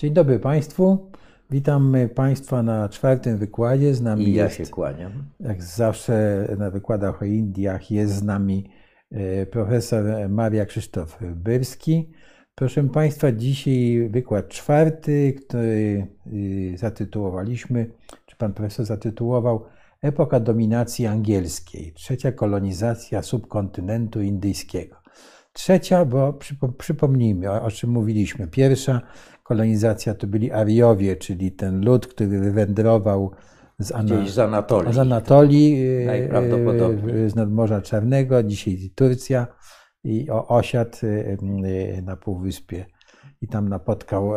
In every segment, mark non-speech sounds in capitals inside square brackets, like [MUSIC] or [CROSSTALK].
Dzień dobry Państwu. Witam Państwa na czwartym wykładzie. Z nami I ja jest, się kłaniam. jak zawsze na wykładach o Indiach, jest z nami e, profesor Maria Krzysztof Byrski. Proszę Państwa, dzisiaj wykład czwarty, który y, zatytułowaliśmy, czy Pan Profesor zatytułował Epoka dominacji angielskiej, trzecia kolonizacja subkontynentu indyjskiego. Trzecia, bo przypo- przypomnijmy, o czym mówiliśmy. Pierwsza kolonizacja to byli Ariowie, czyli ten lud, który wywędrował z, Ana, z Anatolii. z Anatolii, Najprawdopodobniej. y, z nadmorza Czarnego, dzisiaj Turcja i osiadł y, na Półwyspie i tam napotkał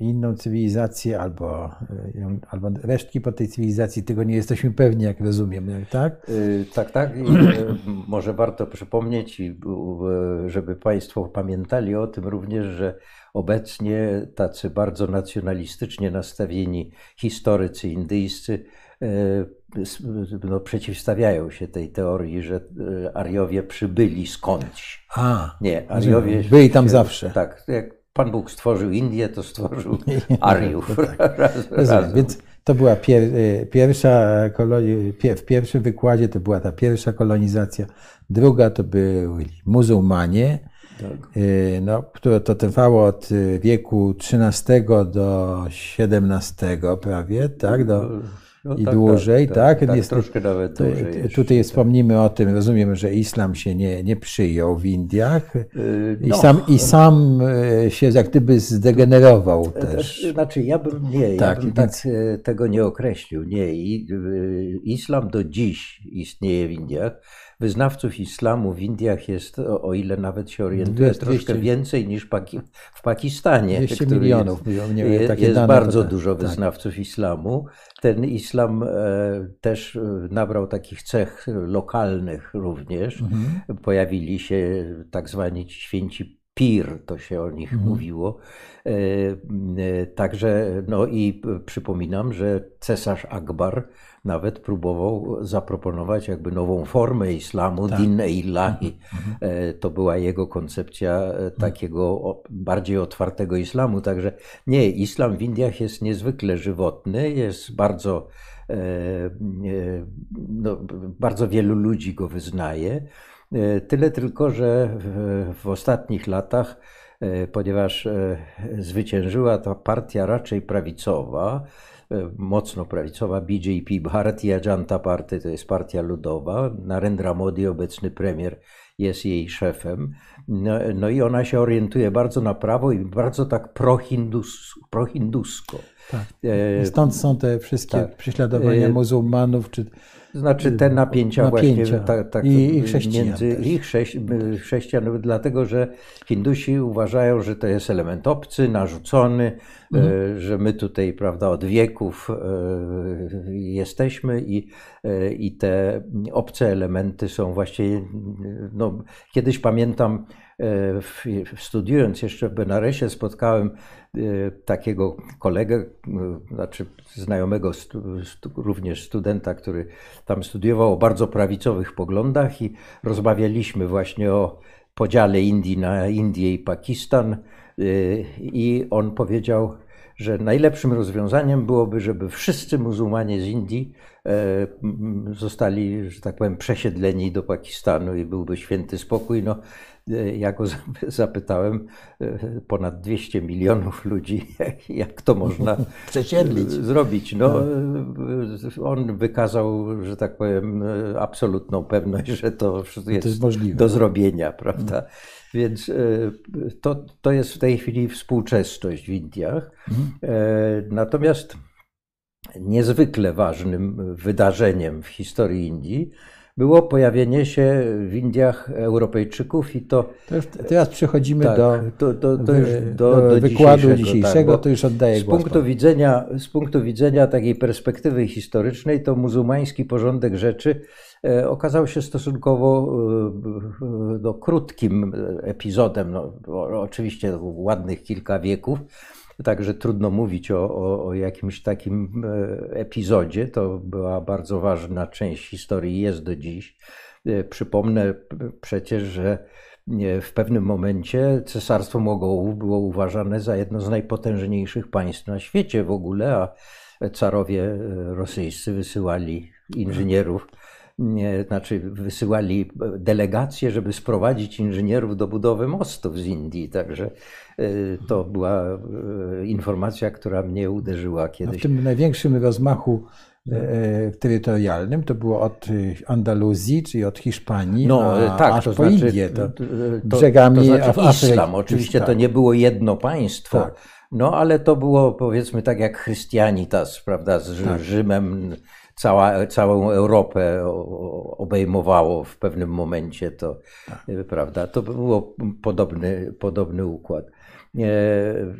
inną cywilizację albo, albo resztki po tej cywilizacji, tego nie jesteśmy pewni, jak rozumiem, tak? Tak, tak. I, może warto przypomnieć, żeby Państwo pamiętali o tym również, że obecnie tacy bardzo nacjonalistycznie nastawieni historycy indyjscy s- no, przeciwstawiają się tej teorii, że y, Ariowie przybyli skądś. A, Nie, Ariowie. Byli tam zawsze. Tak, jak Pan Bóg stworzył Indię, to stworzył [LAUGHS] Ariów. [LAUGHS] Raz- Rozumiem. Więc to była pier, y, pierwsza koloni, w pierwszym wykładzie to była ta pierwsza kolonizacja, druga to byli muzułmanie, Tak. y, no, które to trwało od y, wieku XIII do XVII prawie, tak, do, No i tak, dłużej, tak? tak, Jest- troszkę nawet dłużej. t- jeszcze. tutaj wspomnimy o tym, rozumiem, że islam się nie, nie przyjął w Indiach i no, sam, i sam y, się jak gdyby zdegenerował też. Znaczy, ja bym nie, Tak, ja bym tak tego nie określił. Nie, I, y, islam do dziś istnieje w Indiach. Wyznawców islamu w Indiach jest, o ile nawet się orientuję, Dwieście- troszkę więcej niż Paki w Pakistanie. 200 który milionów, jest, nie wiem, takie jest dane bardzo podane. dużo Tak. wyznawców islamu. Ten islam e, też e, nabrał takich cech lokalnych również. Mhm. Pojawili się tak zwani ci święci pir, to się o nich Mhm. mówiło. E, e, Także, no i przypominam, że cesarz Akbar nawet próbował zaproponować jakby nową formę islamu, Tak. din e ilahi. Mhm. E, To była jego koncepcja e, takiego bardziej otwartego islamu. Także nie, islam w Indiach jest niezwykle żywotny, jest bardzo, no, bardzo wielu ludzi go wyznaje. E, Tyle tylko, że w, w ostatnich latach, e, ponieważ e, zwyciężyła ta partia raczej prawicowa, e, mocno prawicowa, BJP, Bharatiya Janata Party, to jest partia ludowa, Narendra Modi, obecny premier, jest jej szefem. No, no i ona się orientuje bardzo na prawo i bardzo tak prohindus, prohindusko. Tak. E, I Stąd są te wszystkie tak. prześladowania muzułmanów, czy Znaczy te napięcia, Napięcia. właśnie tak, tak, I- i chrześcijan między też. i chrześci, chrześcijan, dlatego że Hindusi uważają, że to jest element obcy, narzucony, Mhm. e, że my tutaj prawda, od wieków e, jesteśmy i, i te obce elementy są właściwie, no, kiedyś pamiętam, studiując jeszcze w Benaresie spotkałem e, takiego kolegę, e, znaczy znajomego również studenta, który tam studiował o bardzo prawicowych poglądach i rozmawialiśmy właśnie o podziale Indii na Indię i Pakistan y, i on powiedział, że najlepszym rozwiązaniem byłoby, żeby wszyscy muzułmanie z Indii e, zostali, że tak powiem, przesiedleni do Pakistanu i byłby święty spokój. No, e, ja go [LAUGHS] zap- zapytałem, e, ponad 200 milionów ludzi, [LAUGHS] jak, to można [LAUGHS] zrobić. No, on wykazał, że tak powiem, absolutną pewność, że to jest, jest możliwe. do zrobienia, prawda? Więc e, to, to jest w tej chwili współczesność w Indiach. E, Natomiast niezwykle ważnym wydarzeniem w historii Indii było pojawienie się w Indiach Europejczyków i to To już teraz przechodzimy tak, do, to, to, to już do, do do wykładu dzisiejszego, dzisiejszego, tak, to już oddaję z głos punktu, widzenia, z punktu widzenia takiej perspektywy historycznej, to muzułmański porządek rzeczy e, okazał się stosunkowo e, no, krótkim epizodem, no, oczywiście ładnych kilka wieków, Także trudno mówić o, o, o, jakimś takim e, epizodzie. To była bardzo ważna część historii, jest do dziś. Przypomnę przecież, że w pewnym momencie cesarstwo Mogołów było uważane za jedno z najpotężniejszych państw na świecie w ogóle, a carowie rosyjscy wysyłali inżynierów znaczy wysyłali delegacje, żeby sprowadzić inżynierów do budowy mostów z Indii. Także e, to była e, informacja, która mnie uderzyła kiedyś. A w tym największym rozmachu e, terytorialnym to było od Andaluzji, czyli od Hiszpanii, no, a, tak, aż to po znaczy, Indię, to, to, brzegami to znaczy islam. Oczywiście to nie było jedno państwo, tak. no ale to było powiedzmy tak jak Chrystianitas, prawda, z tak. Rzymem cała, całą Europę obejmowało w pewnym momencie, to tak. prawda, to było podobny, podobny układ.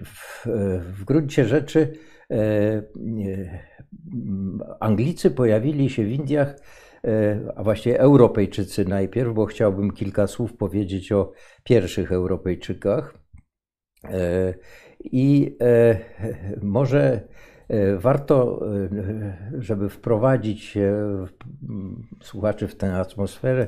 W, w gruncie rzeczy e, Anglicy pojawili się w Indiach, e, a właściwie Europejczycy najpierw, bo chciałbym kilka słów powiedzieć o pierwszych Europejczykach. E, I może E, warto, e, żeby wprowadzić słuchaczy w tę atmosferę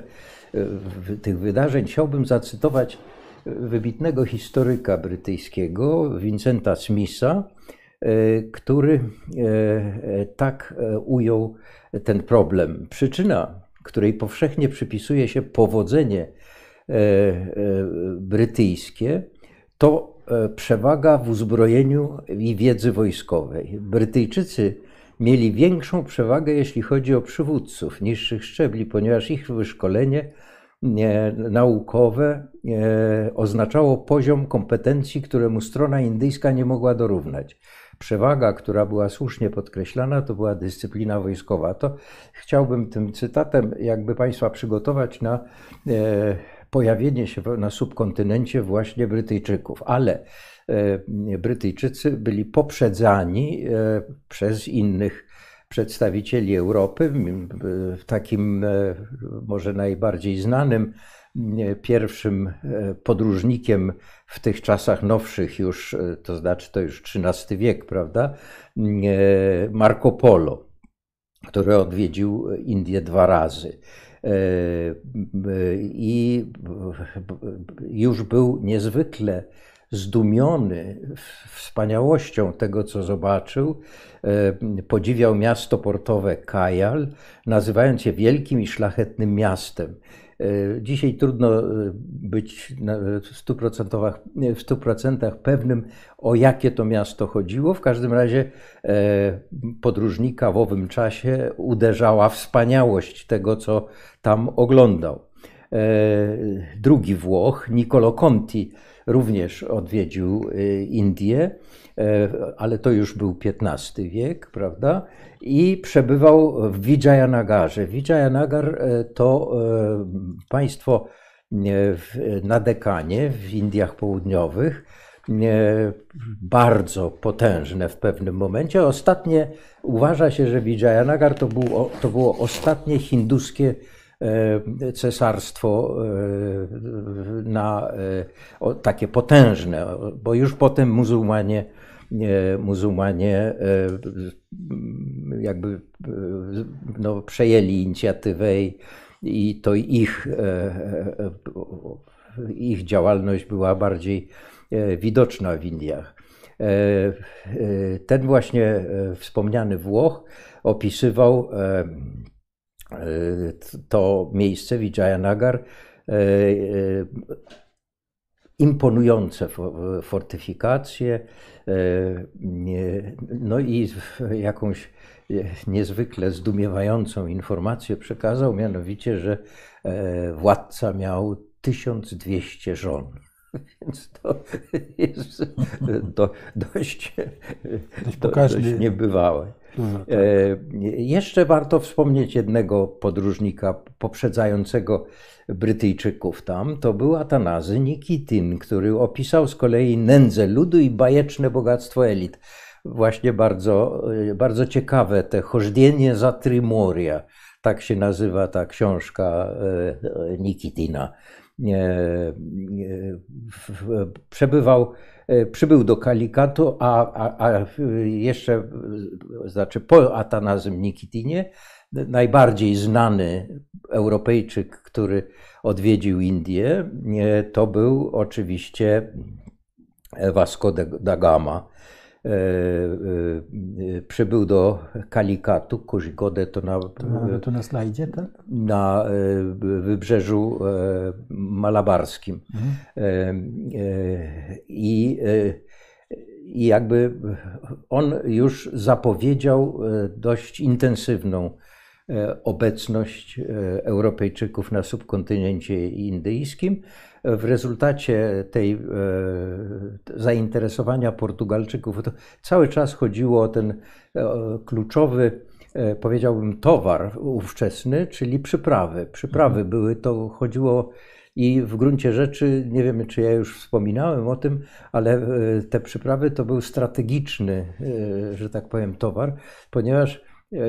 e, tych wydarzeń, chciałbym zacytować wybitnego historyka brytyjskiego, Vincenta Smitha, który tak ujął ten problem. Przyczyna, której powszechnie przypisuje się powodzenie brytyjskie, to E, przewaga w uzbrojeniu i wiedzy wojskowej. Brytyjczycy mieli większą przewagę, jeśli chodzi o przywódców niższych szczebli, ponieważ ich wyszkolenie naukowe oznaczało poziom kompetencji, któremu strona indyjska nie mogła dorównać. Przewaga, która była słusznie podkreślana, to była dyscyplina wojskowa. To chciałbym tym cytatem jakby Państwa przygotować na e, pojawienie się na subkontynencie właśnie Brytyjczyków, ale e, Brytyjczycy byli poprzedzani e, przez innych przedstawicieli Europy. Takim e, może najbardziej znanym pierwszym podróżnikiem w tych czasach nowszych już, to znaczy to już XIII wiek, prawda, Marco Polo, który odwiedził Indię dwa razy. I już był niezwykle zdumiony wspaniałością tego, co zobaczył. Podziwiał miasto portowe Kajal, nazywając je wielkim i szlachetnym miastem. E, dzisiaj trudno e, być w 100%, w 100% pewnym, o jakie to miasto chodziło. W każdym razie e, podróżnika w owym czasie uderzała wspaniałość tego, co tam oglądał. Drugi Włoch, Niccolo Conti, również odwiedził Indię, ale to już był XV wiek, prawda? i przebywał w Vijayanagarze. Vijayanagar e, to e, państwo e, na dekanie w Indiach Południowych, bardzo potężne w pewnym momencie. Ostatnie, uważa się, że Vijayanagar to było, to było ostatnie hinduskie cesarstwo na, takie potężne, bo już potem muzułmanie muzułmanie e, jakby e, no, przejęli inicjatywę i, i to ich, e, ich działalność była bardziej widoczna w Indiach. Ten właśnie wspomniany Włoch opisywał to miejsce, Vijayanagar, imponujące fortyfikacje, no i jakąś niezwykle zdumiewającą informację przekazał, mianowicie, że e, władca miał 1200 żon. [LAUGHS] Więc to jest do, dość, dość, dość niebywałe. tak. Jeszcze warto wspomnieć jednego podróżnika poprzedzającego Brytyjczyków tam, to był Atanazy Nikitin, który opisał z kolei nędzę ludu i bajeczne bogactwo elit. Właśnie bardzo, bardzo ciekawe te chożdienie za Trimoria, tak się nazywa ta książka e, Nikitina. Przebywał, e, przybył do Kalikatu, a, a, a jeszcze, znaczy po Atanazym Nikitinie, najbardziej znany Europejczyk, który odwiedził Indię, to był oczywiście Vasco da Gama. E, e, przybył do Kalikatu, Kozhikodę to na, to, to na slajdzie, tak? na wybrzeżu malabarskim. Mhm. I, I jakby on już zapowiedział dość intensywną obecność Europejczyków na subkontynencie indyjskim. W rezultacie tej e, zainteresowania Portugalczyków to cały czas chodziło o ten e, kluczowy, e, powiedziałbym, towar ówczesny, czyli przyprawy. Przyprawy mhm. były to, chodziło i w gruncie rzeczy, nie wiem czy ja już wspominałem o tym, ale te przyprawy to był strategiczny, że tak powiem, towar, ponieważ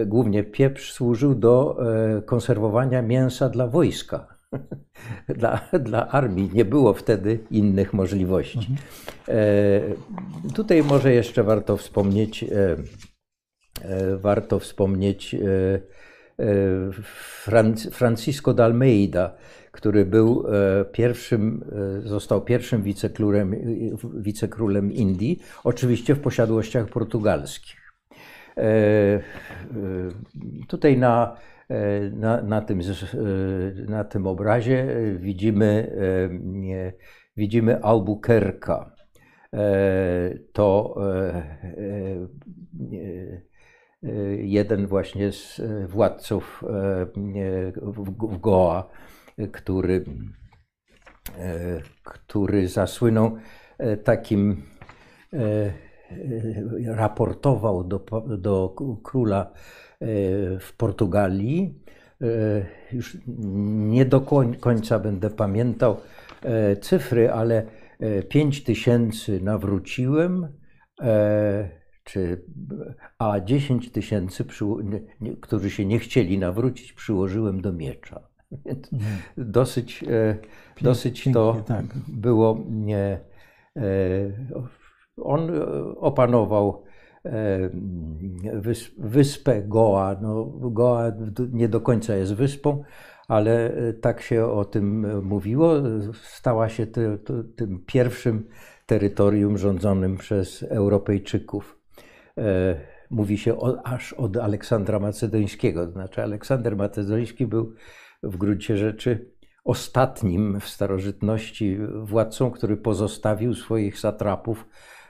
głównie pieprz służył do konserwowania mięsa dla wojska. [LAUGHS] Dla, dla armii nie było wtedy innych możliwości. Mhm. E, tutaj może jeszcze warto wspomnieć, e, e, warto wspomnieć Francisco de Almeida, który był pierwszym, został pierwszym wicekrólem, wicekrólem Indii, oczywiście w posiadłościach portugalskich. Tutaj na E, na, na, tym, e, na tym obrazie widzimy, e, widzimy Albuquerque. To jeden właśnie z władców w Goa, który, który zasłynął takim, raportował do, do króla E, w Portugalii. E, już nie do końca będę pamiętał e, cyfry, ale 5 tysięcy nawróciłem, czy, a 10 tysięcy, którzy się nie chcieli nawrócić, przyłożyłem do miecza. Mhm. Dosyć, dosyć to tak. było. Nie, on opanował wyspę Goa. No, Goa nie do końca jest wyspą, ale e, tak się o tym mówiło. Stała się ty, ty, tym pierwszym terytorium rządzonym przez Europejczyków. E, mówi się o, aż od Aleksandra Macedońskiego. Znaczy, Aleksander Macedoński był w gruncie rzeczy ostatnim w starożytności władcą, który pozostawił swoich satrapów E,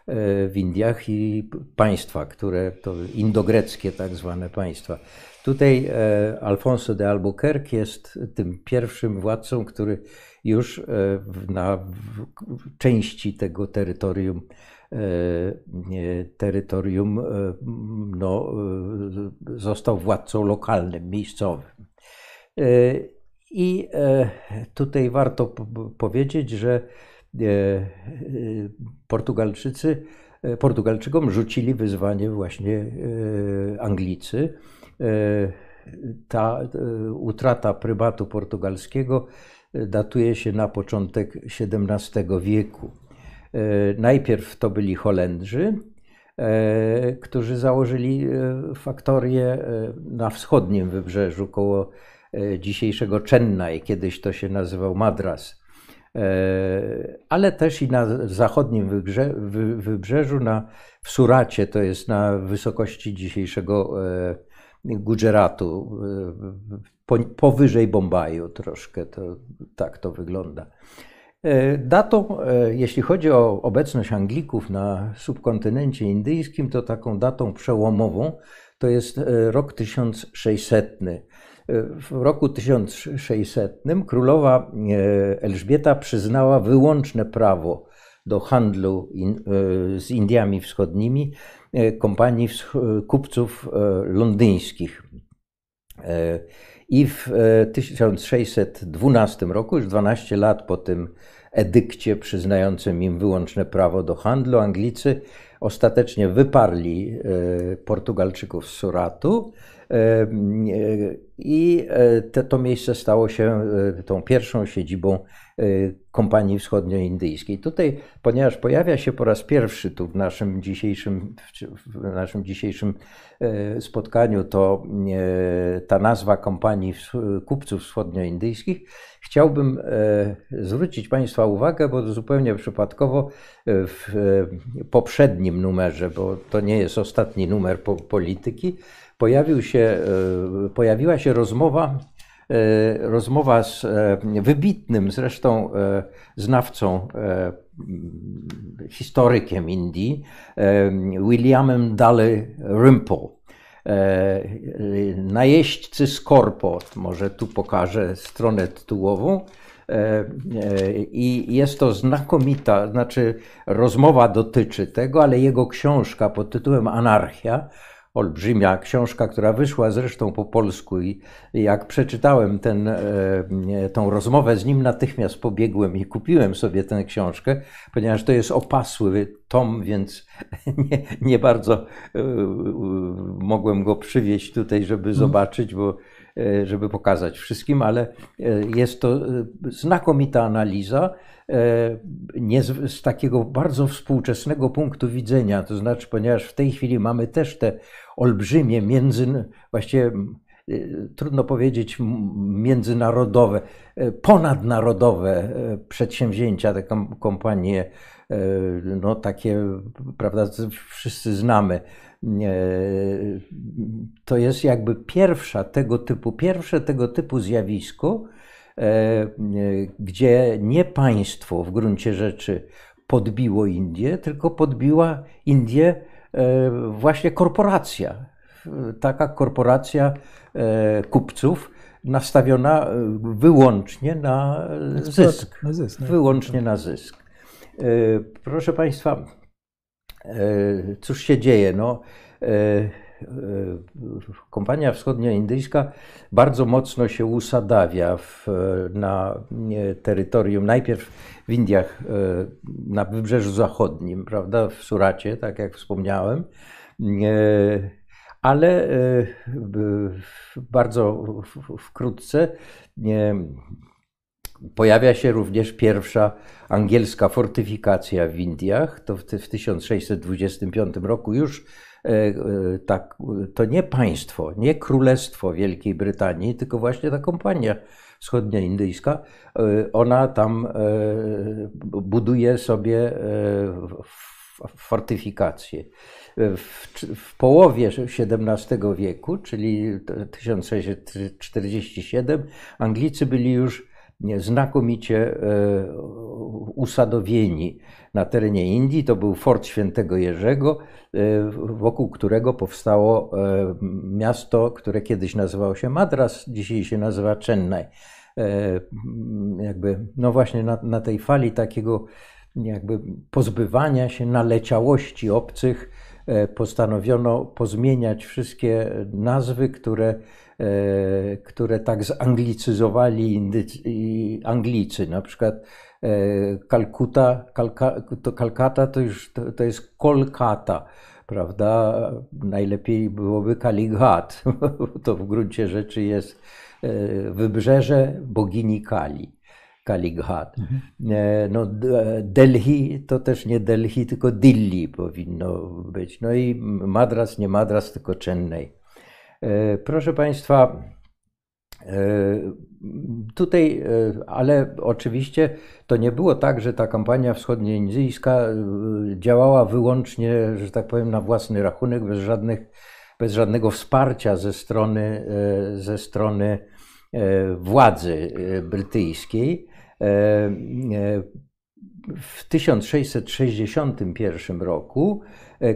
w Indiach i państwa, które to indogreckie tak zwane państwa. Tutaj e, Alfonso de Albuquerque jest tym pierwszym władcą, który już e, na części tego terytorium terytorium no, został władcą lokalnym, miejscowym. I tutaj warto powiedzieć, że E, e, Portugalczycy, e, Portugalczykom rzucili wyzwanie właśnie Anglicy. Ta utrata prybatu portugalskiego datuje się na początek XVII wieku. Najpierw to byli Holendrzy, którzy założyli faktorię na wschodnim wybrzeżu koło dzisiejszego Chennai, kiedyś to się nazywał Madras. E, ale też i na zachodnim wybrze, wybrzeżu, na, w Suracie, to jest na wysokości dzisiejszego e, Gujaratu, e, powyżej Bombaju troszkę, to, tak to wygląda. Datą, jeśli chodzi o obecność Anglików na subkontynencie indyjskim, to taką datą przełomową to jest rok 1600. W roku 1600 królowa e, Elżbieta przyznała wyłączne prawo do handlu e, z Indiami Wschodnimi e, kompanii kupców londyńskich. I w 1612 roku, już 12 lat po tym edykcie przyznającym im wyłączne prawo do handlu, Anglicy ostatecznie wyparli Portugalczyków z Suratu I te, to miejsce stało się tą pierwszą siedzibą kompanii wschodnioindyjskiej. Tutaj, ponieważ pojawia się po raz pierwszy tu w naszym dzisiejszym, w naszym dzisiejszym spotkaniu to ta nazwa kompanii kupców wschodnioindyjskich, chciałbym zwrócić Państwa uwagę, bo zupełnie przypadkowo w poprzednim numerze, bo to nie jest ostatni numer polityki, pojawił się, pojawiła się rozmowa E, rozmowa z e, wybitnym zresztą e, znawcą, historykiem Indii, Williamem Daly Rimple. Najeźdźcy Skorpo, może tu pokażę stronę tytułową. I jest to znakomita, znaczy rozmowa dotyczy tego, ale jego książka pod tytułem Anarchia olbrzymia książka, która wyszła zresztą po polsku i jak przeczytałem ten, e, tą rozmowę z nim, natychmiast pobiegłem i kupiłem sobie tę książkę, ponieważ to jest opasły tom, więc [LAUGHS] nie, nie bardzo e, mogłem go przywieźć tutaj, żeby mhm. zobaczyć, bo e, żeby pokazać wszystkim, ale jest to znakomita analiza nie z, z, takiego bardzo współczesnego punktu widzenia, to znaczy, ponieważ w tej chwili mamy też te olbrzymie, między, właściwie y, trudno powiedzieć międzynarodowe, y, ponadnarodowe y, przedsięwzięcia, te kompanie, no takie, prawda, wszyscy znamy. To jest jakby pierwsza tego typu, pierwsze tego typu zjawisko, gdzie nie państwo w gruncie rzeczy podbiło Indię, tylko podbiła Indię E, właśnie korporacja. Taka korporacja e, kupców nastawiona e, wyłącznie na zysk. Na zysk no. Wyłącznie na zysk. Proszę Państwa, cóż się dzieje? No, kompania wschodnioindyjska bardzo mocno się usadawia w, na terytorium, najpierw w Indiach, e, na Wybrzeżu Zachodnim, prawda, w Suracie, tak jak wspomniałem, e, ale e, bardzo wkrótce pojawia się również pierwsza angielska fortyfikacja w Indiach. To w 1625 roku już tak, to nie państwo, nie królestwo Wielkiej Brytanii, tylko właśnie ta kompania wschodnioindyjska, e, ona tam e, buduje sobie e, fortyfikacje. W, w, połowie XVII wieku, czyli 1647, Anglicy byli już znakomicie usadowieni na terenie Indii. To był fort świętego Jerzego, wokół którego powstało miasto, które kiedyś nazywało się Madras, dzisiaj się nazywa Chennai. E, jakby, no właśnie na, na tej fali takiego jakby pozbywania się naleciałości obcych, e, postanowiono pozmieniać wszystkie nazwy, które, e, które tak zanglicyzowali Anglicy. Na przykład Kalkuta, Kalka, to Kalkata to już to, to jest Kolkata, prawda? Najlepiej byłoby Kalighat, [LAUGHS] to w gruncie rzeczy jest E, wybrzeże bogini Kali. Kalighat. Mhm. E, no, Delhi to też nie Delhi, tylko Dilli powinno być. No i Madras, nie Madras, tylko Chennai. E, proszę Państwa, tutaj, ale oczywiście to nie było tak, że ta kampania wschodnioindyjska działała wyłącznie, że tak powiem, na własny rachunek, bez, żadnych, bez żadnego wsparcia ze strony, ze strony E, władzy e, brytyjskiej. E, w 1661 roku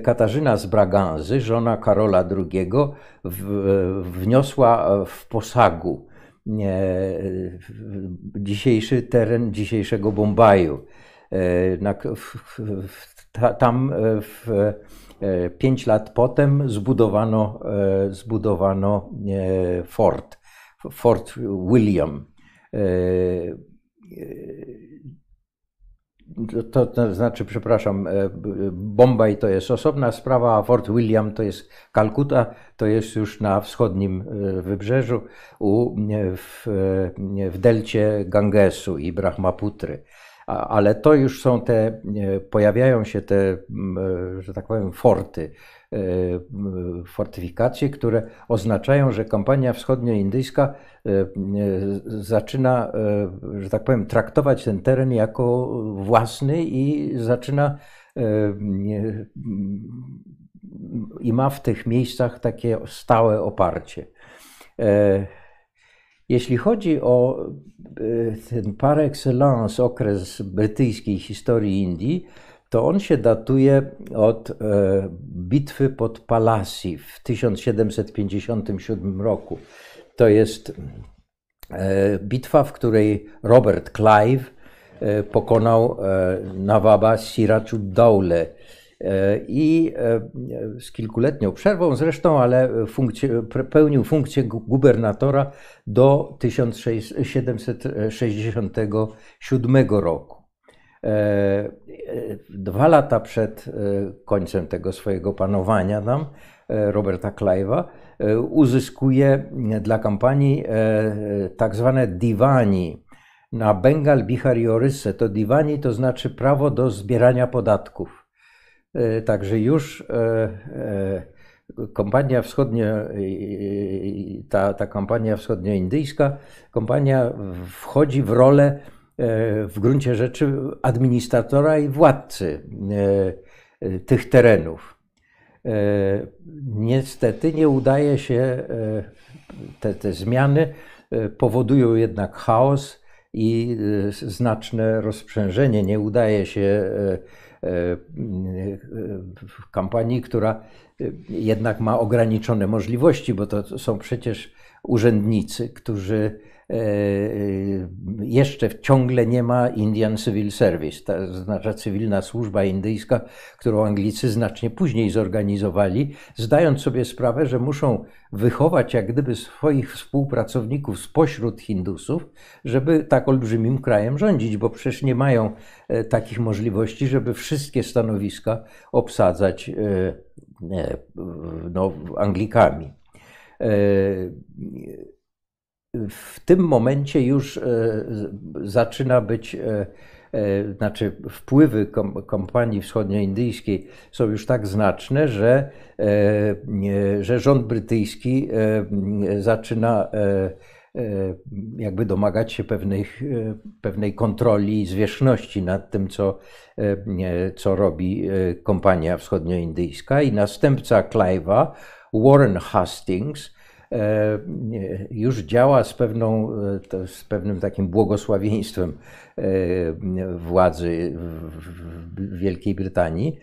Katarzyna z Braganzy, żona Karola II, wniosła w Posagu, dzisiejszy teren dzisiejszego Bombaju. Tam w pięć lat potem zbudowano, zbudowano fort Fort William. E, e, to, to znaczy, przepraszam, Bombaj to jest osobna sprawa, a Fort William to jest Kalkuta, to jest już na wschodnim wybrzeżu, u, w, w delcie Gangesu i Brahmaputry ale to już są te, pojawiają się te, że tak powiem, forty, fortyfikacje, które oznaczają, że kampania wschodnioindyjska zaczyna, że tak powiem, traktować ten teren jako własny i zaczyna i ma w tych miejscach takie stałe oparcie. Jeśli chodzi o e, ten par excellence okres brytyjskiej historii Indii, to on się datuje od e, bitwy pod Palasi w 1757 roku. To jest e, bitwa, w której Robert Clive pokonał Nawaba Sirajud-Dowle E, i e, z kilkuletnią przerwą zresztą, ale funkcję, pełnił funkcję gubernatora do 1767 roku. E, dwa lata przed końcem tego swojego panowania tam, Roberta Clive'a, uzyskuje dla kampanii tak zwane diwani na Bengal, Bihar i Oryssę. To diwani to znaczy prawo do zbierania podatków. E, także już e, e, kompania wschodnio, ta, ta kampania wschodnioindyjska, kompania wchodzi w rolę w gruncie rzeczy administratora i władcy tych terenów. Niestety nie udaje się, te, te zmiany powodują jednak chaos i znaczne rozprzężenie. Nie udaje się kampanii, która jednak ma ograniczone możliwości, bo to są przecież urzędnicy, którzy E, e, jeszcze ciągle nie ma Indian Civil Service, to znaczy cywilna służba indyjska, którą Anglicy znacznie później zorganizowali, zdając sobie sprawę, że muszą wychować jak gdyby swoich współpracowników spośród Hindusów, żeby tak olbrzymim krajem rządzić, bo przecież nie mają e, takich możliwości, żeby wszystkie stanowiska obsadzać no, Anglikami w tym momencie już e, zaczyna być, e, e, znaczy wpływy kompanii wschodnioindyjskiej są już tak znaczne, że, że rząd brytyjski zaczyna jakby domagać się pewnych, pewnej kontroli i zwierzchności nad tym, co, co robi kompania wschodnioindyjska. I następca Clive'a, Warren Hastings, już działa z, pewną, e, z pewnym takim błogosławieństwem e, władzy w Wielkiej Brytanii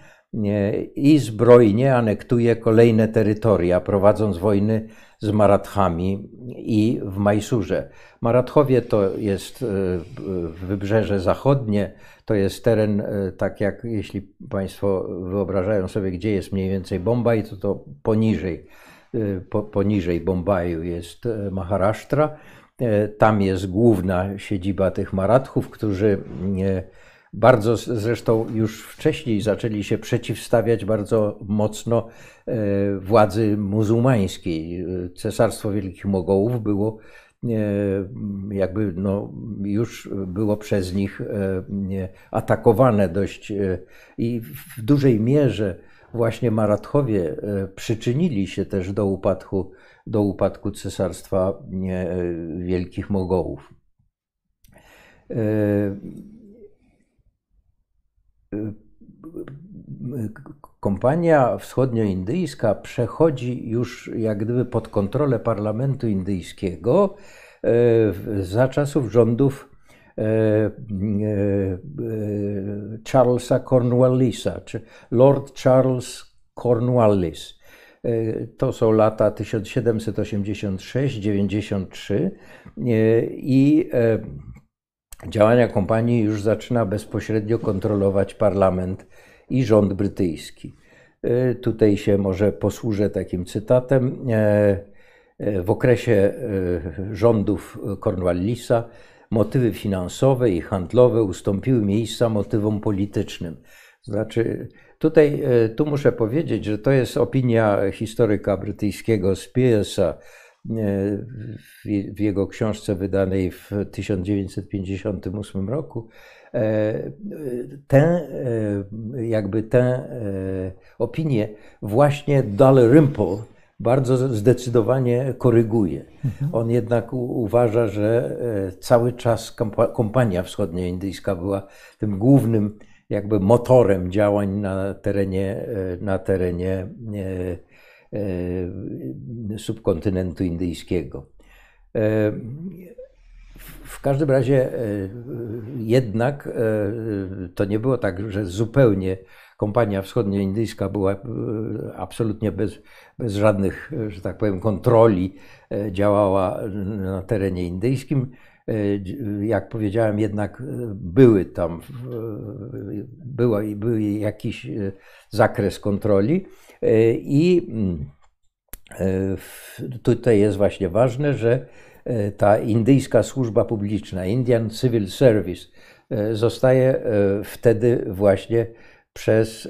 i zbrojnie anektuje kolejne terytoria, prowadząc wojny z Marathami i w Majsurze. Marathowie to jest wybrzeże zachodnie, to jest teren, tak jak jeśli Państwo wyobrażają sobie, gdzie jest mniej więcej Bombaj, to to poniżej po, poniżej Bombaju jest e, Maharashtra. E, tam jest główna siedziba tych Marathów, którzy e, bardzo zresztą już wcześniej zaczęli się przeciwstawiać bardzo mocno władzy muzułmańskiej. Cesarstwo Wielkich Mogołów było jakby no, już było przez nich atakowane dość i w dużej mierze właśnie Marathowie e, przyczynili się też do upadku, do upadku cesarstwa e, Wielkich Mogołów. E, kompania wschodnioindyjska przechodzi już jak gdyby pod kontrolę parlamentu indyjskiego za czasów rządów Charlesa Cornwallisa, czy Lord Charles Cornwallis. E, to są lata 1786-93 i działania kompanii już zaczyna bezpośrednio kontrolować parlament i rząd brytyjski. Tutaj się może posłużę takim cytatem. W okresie rządów Cornwallisa motywy finansowe i handlowe ustąpiły miejsca motywom politycznym. Znaczy, tutaj e, tu muszę powiedzieć, że to jest opinia historyka brytyjskiego Spearsa e, w jego książce wydanej w 1958 roku. Tę, jakby tę opinię właśnie Dalrymple bardzo zdecydowanie koryguje. Mhm. On jednak uważa, że e, cały czas kompania wschodnioindyjska była tym głównym jakby motorem działań na terenie, e, na terenie e, subkontynentu indyjskiego. W każdym razie jednak to nie było tak, że zupełnie kompania wschodnioindyjska była e, absolutnie bez, bez żadnych, że tak powiem, kontroli, e, działała na terenie indyjskim. E, jak powiedziałem, jednak były tam, była, był jakiś zakres kontroli i tutaj jest właśnie ważne, że ta indyjska służba publiczna, Indian Civil Service, zostaje wtedy właśnie przez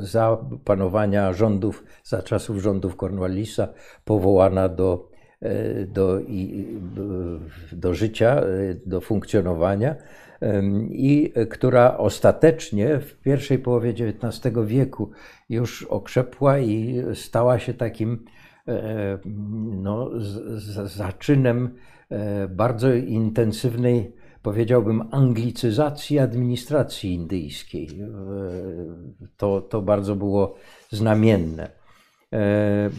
za panowania rządów, za czasów rządów Cornwallisa powołana do, e, do, do życia, e, do funkcjonowania i która ostatecznie w pierwszej połowie XIX wieku już okrzepła i stała się takim e, no, zaczynem bardzo intensywnej powiedziałbym, anglicyzacji administracji indyjskiej. E, to, to bardzo było znamienne. E,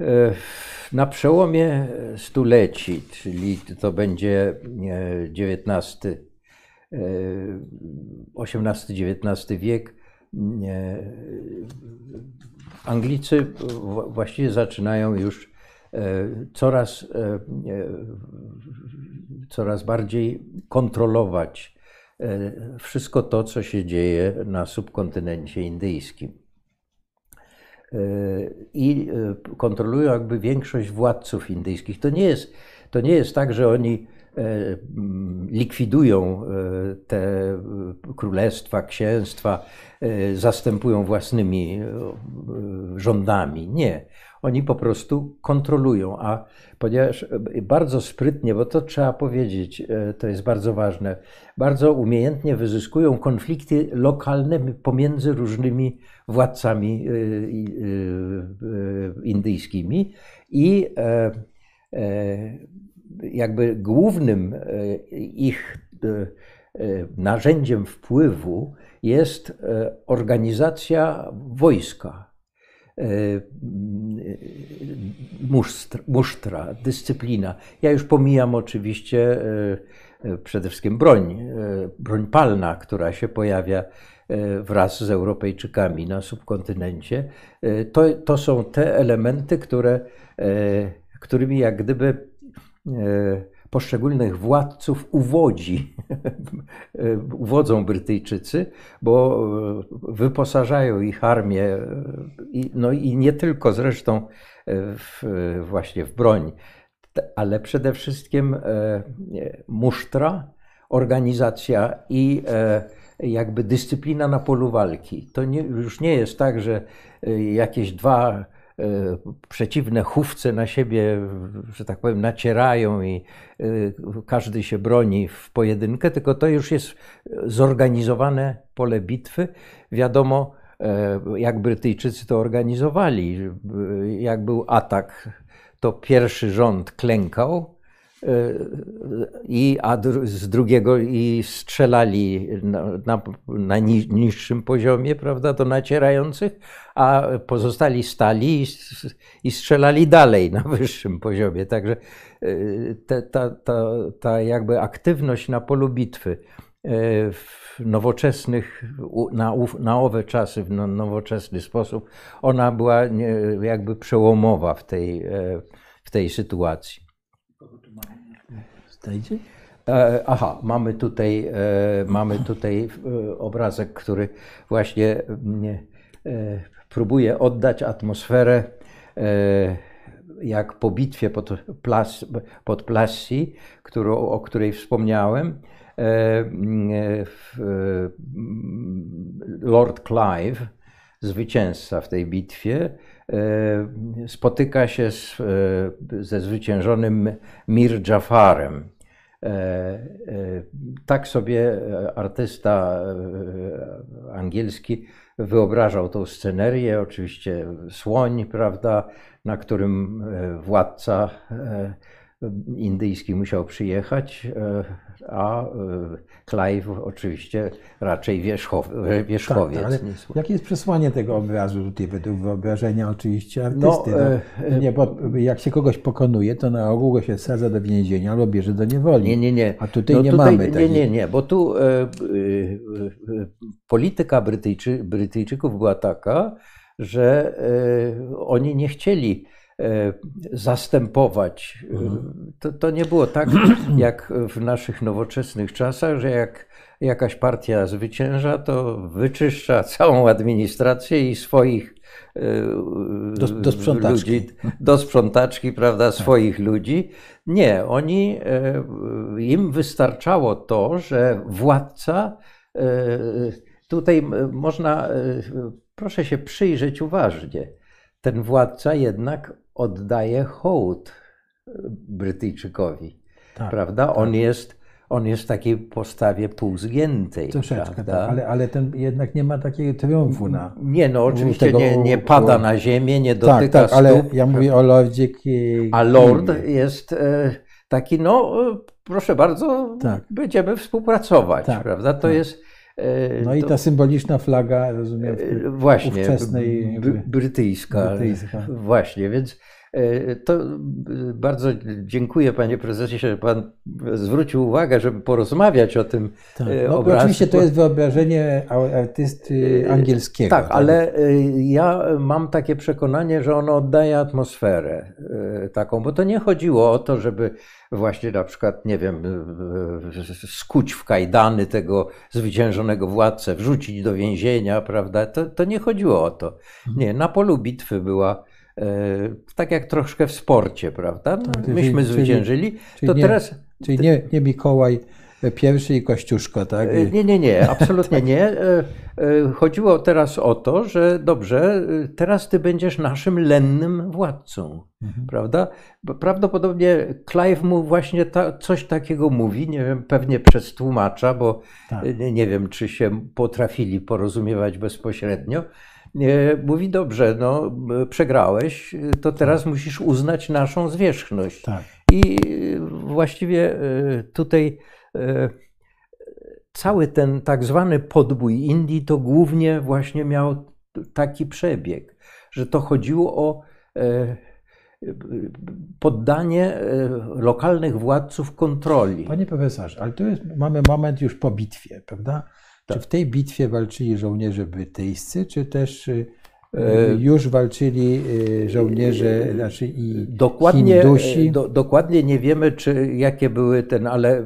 e, na przełomie stuleci, czyli to będzie XIX, XVIII-XIX wiek, Anglicy właściwie zaczynają już coraz coraz bardziej kontrolować e, wszystko to, co się dzieje na subkontynencie indyjskim. E, I e, kontrolują jakby większość władców indyjskich. To nie jest, to nie jest tak, że oni likwidują te królestwa, księstwa, zastępują własnymi rządami. Nie. Oni po prostu kontrolują, a ponieważ bardzo sprytnie, bo to trzeba powiedzieć, e, to jest bardzo ważne, bardzo umiejętnie wyzyskują konflikty lokalne pomiędzy różnymi władcami e, e, indyjskimi i jakby głównym ich narzędziem wpływu jest organizacja wojska E, musztra, dyscyplina. Ja już pomijam oczywiście e, e, przede wszystkim broń, broń palna, która się pojawia wraz z Europejczykami na subkontynencie. To, to są te elementy, które, którymi jak gdyby poszczególnych władców uwodzi, [LAUGHS] uwodzą Brytyjczycy, bo wyposażają ich armię, no i nie tylko zresztą w, właśnie w broń, ale przede wszystkim e, musztra, organizacja i e, jakby dyscyplina na polu walki. To nie, już nie jest tak, że e, jakieś dwa E, przeciwne chówce na siebie, że tak powiem, nacierają i e, każdy się broni w pojedynkę, tylko to już jest zorganizowane pole bitwy. Wiadomo, e, jak Brytyjczycy to organizowali. Jak był atak, to pierwszy rząd klękał, i, a z drugiego i strzelali na, na, na, niższym poziomie, prawda, do nacierających, a pozostali stali i, i strzelali dalej na wyższym poziomie. Także y, te, ta, ta, ta jakby aktywność na polu bitwy y, w nowoczesnych, na, na owe czasy, w no, nowoczesny sposób, ona była jakby przełomowa w tej, e, w tej sytuacji. E, aha, mamy tutaj, e, mamy tutaj e, obrazek, który właśnie próbuje oddać atmosferę jak po bitwie pod, Plas, pod Plassi, którą, o której wspomniałem, Lord Clive, zwycięzca w tej bitwie, spotyka się z, ze zwyciężonym Mir Jafarem. Tak sobie artysta angielski wyobrażał tą scenerię. Oczywiście słoń, prawda, na którym władca indyjski musiał przyjechać, e, a e, Clive oczywiście raczej wierzchow, wierzchowiec. Tak, jakie jest przesłanie tego obrazu tutaj według wyobrażenia oczywiście artysty? No, no, nie, bo jak się kogoś pokonuje, to na ogół go się sadza do więzienia albo bierze do niewoli. Nie, nie, nie. A tutaj no, nie tutaj, mamy takiej. Nie, nie, nie, bo tu e, e, polityka Brytyjczy, Brytyjczyków była taka, że e, oni nie chcieli zastępować. Mhm. To, to nie było tak [CLEARS THROAT] jak w naszych nowoczesnych czasach, że jak jakaś partia zwycięża, to wyczyszcza [LAUGHS] całą administrację i swoich e, do, do sprzątaczki. ludzi, do sprzątaczki, prawda, tak. swoich ludzi. Nie, oni, e, im wystarczało to, że władca, tutaj można, proszę się przyjrzeć uważnie, ten władca jednak oddaje hołd Brytyjczykowi. Tak, prawda? Tak. On jest on jest w takiej postawie półzgiętej. Troszeczkę, tak, ale, ale ten jednak nie ma takiego triumfu na. Nie, no oczywiście tego, nie, nie pada na ziemię, nie dotyka tak, tak, ale ja mówię o Lordzie. A Lord jest e, taki, no proszę bardzo, tak. będziemy współpracować, tak, prawda? To tak. jest. E, no i ta symboliczna flaga, rozumiem, e, właśnie, ówczesnej... Brytyjska, brytyjska. Właśnie, więc to e, bardzo dziękuję panie prezesie, że pan zwrócił uwagę, żeby porozmawiać o tym tak. E, no, obrazku. Oczywiście to jest wyobrażenie artysty angielskiego. Tak, tak, ale ja mam takie przekonanie, że ono oddaje atmosferę taką, bo to nie chodziło o to, żeby właśnie na przykład, nie wiem, skuć w kajdany tego zwyciężonego władcę, wrzucić do więzienia, prawda? To, to nie chodziło o to. Mhm. Nie, na polu bitwy była E, tak jak troszkę w sporcie, prawda? No, tak, myśmy czyli, zwyciężyli, czyli, to nie, teraz... Czyli nie, nie Mikołaj pierwszy i Kościuszko, tak? E, nie, nie, nie, [LAUGHS] absolutnie nie. E, chodziło teraz o to, że dobrze, teraz ty będziesz naszym lennym władcą, mhm. prawda? Prawdopodobnie Clive mu właśnie ta, coś takiego mówi, nie wiem, pewnie przez tłumacza, bo tak. nie, nie wiem, czy się potrafili porozumiewać bezpośrednio, mówi dobrze, no przegrałeś, to teraz tak. musisz uznać naszą zwierzchność. Tak. I właściwie e, tutaj e, cały ten tak zwany podbój Indii to głównie właśnie miał taki przebieg, że to chodziło o e, poddanie lokalnych władców kontroli. Panie profesorze, ale tu jest, mamy moment już po bitwie, prawda? Tak. Czy w tej bitwie walczyli żołnierze brytyjscy, czy też y, e, już walczyli y, żołnierze, znaczy i dokładnie, Hindusi? Do, dokładnie nie wiemy, czy jakie były ten, ale e,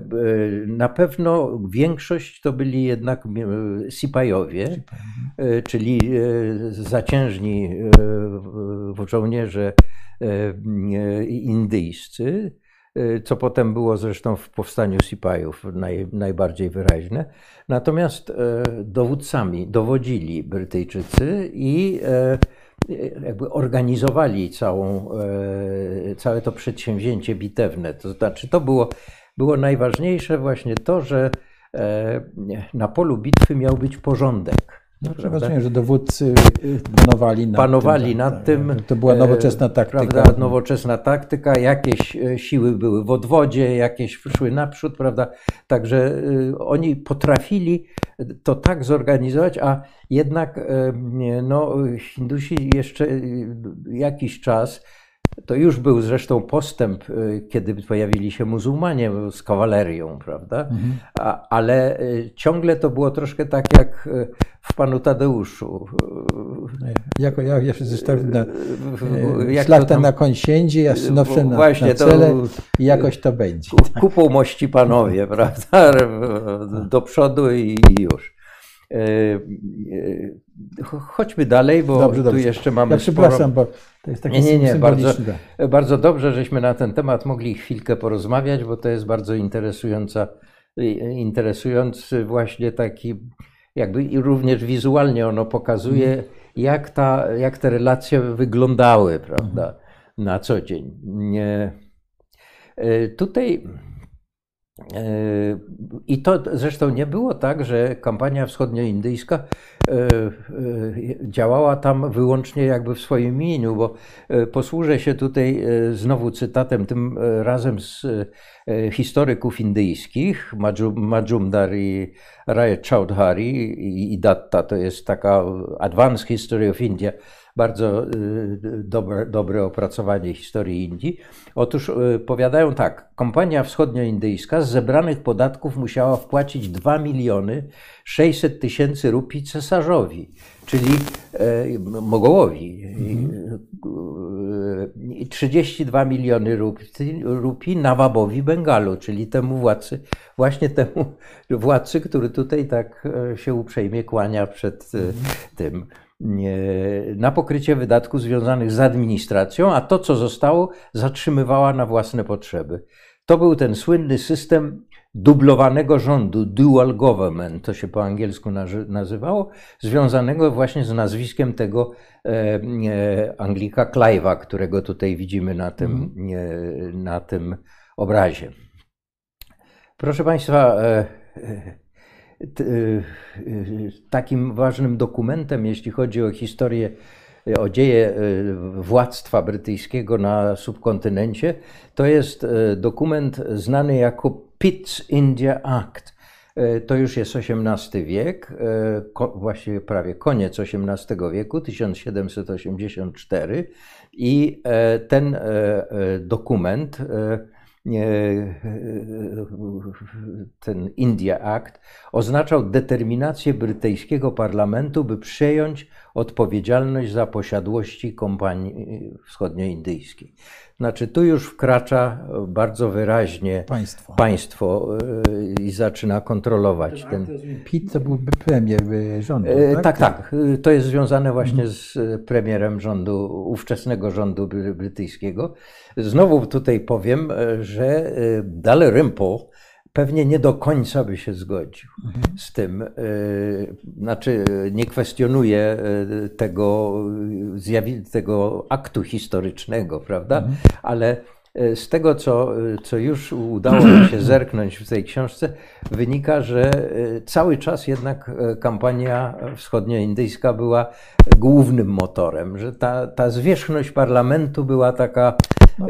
na pewno większość to byli jednak Sipajowie, e, czyli zaciężni żołnierze indyjscy. Y, co potem było zresztą w powstaniu Sipajów naj, najbardziej wyraźne. Natomiast e, dowódcami dowodzili Brytyjczycy i e, jakby organizowali całą, e, całe to przedsięwzięcie bitewne. To znaczy, to było, było najważniejsze właśnie to, że na polu bitwy miał być porządek. No, rozumiem, że dowódcy panowali nad panowali tym. Nad tak, tym to była nowoczesna e, taktyka. Prawda, nowoczesna taktyka, jakieś e, siły były w odwodzie, jakieś szły naprzód, prawda? Także e, oni potrafili to tak zorganizować, a jednak no, Hindusi jeszcze jeszcze czas to już był zresztą postęp, y, kiedy pojawili się muzułmanie z kawalerią, prawda? Mhm. A, ale y, ciągle to było troszkę tak jak y, w Panu Tadeuszu. Jako ja, zresztą na, jak szlachta tam, na koń siędzi, synowsze na, właśnie, na cele to, i jakoś to będzie. Kupą mości panowie, [LAUGHS] prawda? Do przodu i już. Chodźmy dalej, bo dobrze, dobrze. tu jeszcze mamy. Ja przepraszam, sporo... bo to jest takie nie, nie, nie, bardzo, bardzo dobrze, żeśmy na ten temat mogli chwilkę porozmawiać, bo to jest bardzo interesująca, interesujący właśnie taki, jakby i również wizualnie ono pokazuje, mhm. jak, ta, jak te relacje wyglądały, prawda, mhm. na co dzień. Nie, tutaj i to zresztą nie było tak, że kampania wschodnioindyjska e, e, działała tam wyłącznie jakby w swoim imieniu, bo e, posłużę się tutaj znowu cytatem, tym razem z historyków indyjskich, Majumdar i Raya Chaudhary i Datta, to jest taka Advanced History of India, bardzo y, dobre, dobre opracowanie historii Indii. Otóż y, powiadają tak, kompania wschodnioindyjska z zebranych podatków musiała wpłacić 2 miliony 600 tysięcy rupii cesarzowi, czyli e, Mogołowi. Mhm. I 32 miliony rupii, rupii Nawabowi Bengalu, czyli temu władcy, właśnie temu władcy, który tutaj tak e, się uprzejmie kłania przed e, mhm. tym na pokrycie wydatków związanych z administracją, a to, co zostało, zatrzymywała na własne potrzeby. To był ten słynny system dublowanego rządu, dual government, to się po angielsku nazywało, związanego właśnie z nazwiskiem tego e, e, Anglika Clive'a, którego tutaj widzimy na tym, e, na tym obrazie. Proszę Państwa, e, y, takim ważnym dokumentem, jeśli chodzi o historię, o dzieje y, władztwa brytyjskiego na subkontynencie, to jest dokument znany jako Pitt's India Act. To już jest XVIII wiek, właściwie prawie koniec XVIII wieku, 1784 i e, ten e, e, dokument ten India Act oznaczał determinację brytyjskiego parlamentu, by przejąć odpowiedzialność za posiadłości kompanii wschodnioindyjskiej. Znaczy, tu już wkracza bardzo wyraźnie państwo, państwo e, i zaczyna kontrolować ten. Pitt to byłby premier rządu. E, tak, tak. tak. To jest związane właśnie mhm. z premierem rządu, ówczesnego rządu brytyjskiego. Znowu tutaj powiem, e, że Dalrymple pewnie nie do końca by się zgodził mhm. z tym. Znaczy, nie kwestionuje tego, tego aktu historycznego, prawda? Mhm. Ale E, z tego, co, co już udało mi się zerknąć w tej książce, wynika, że e, cały czas jednak e, kampania wschodnioindyjska była głównym motorem, że ta, ta zwierzchność parlamentu była taka. No,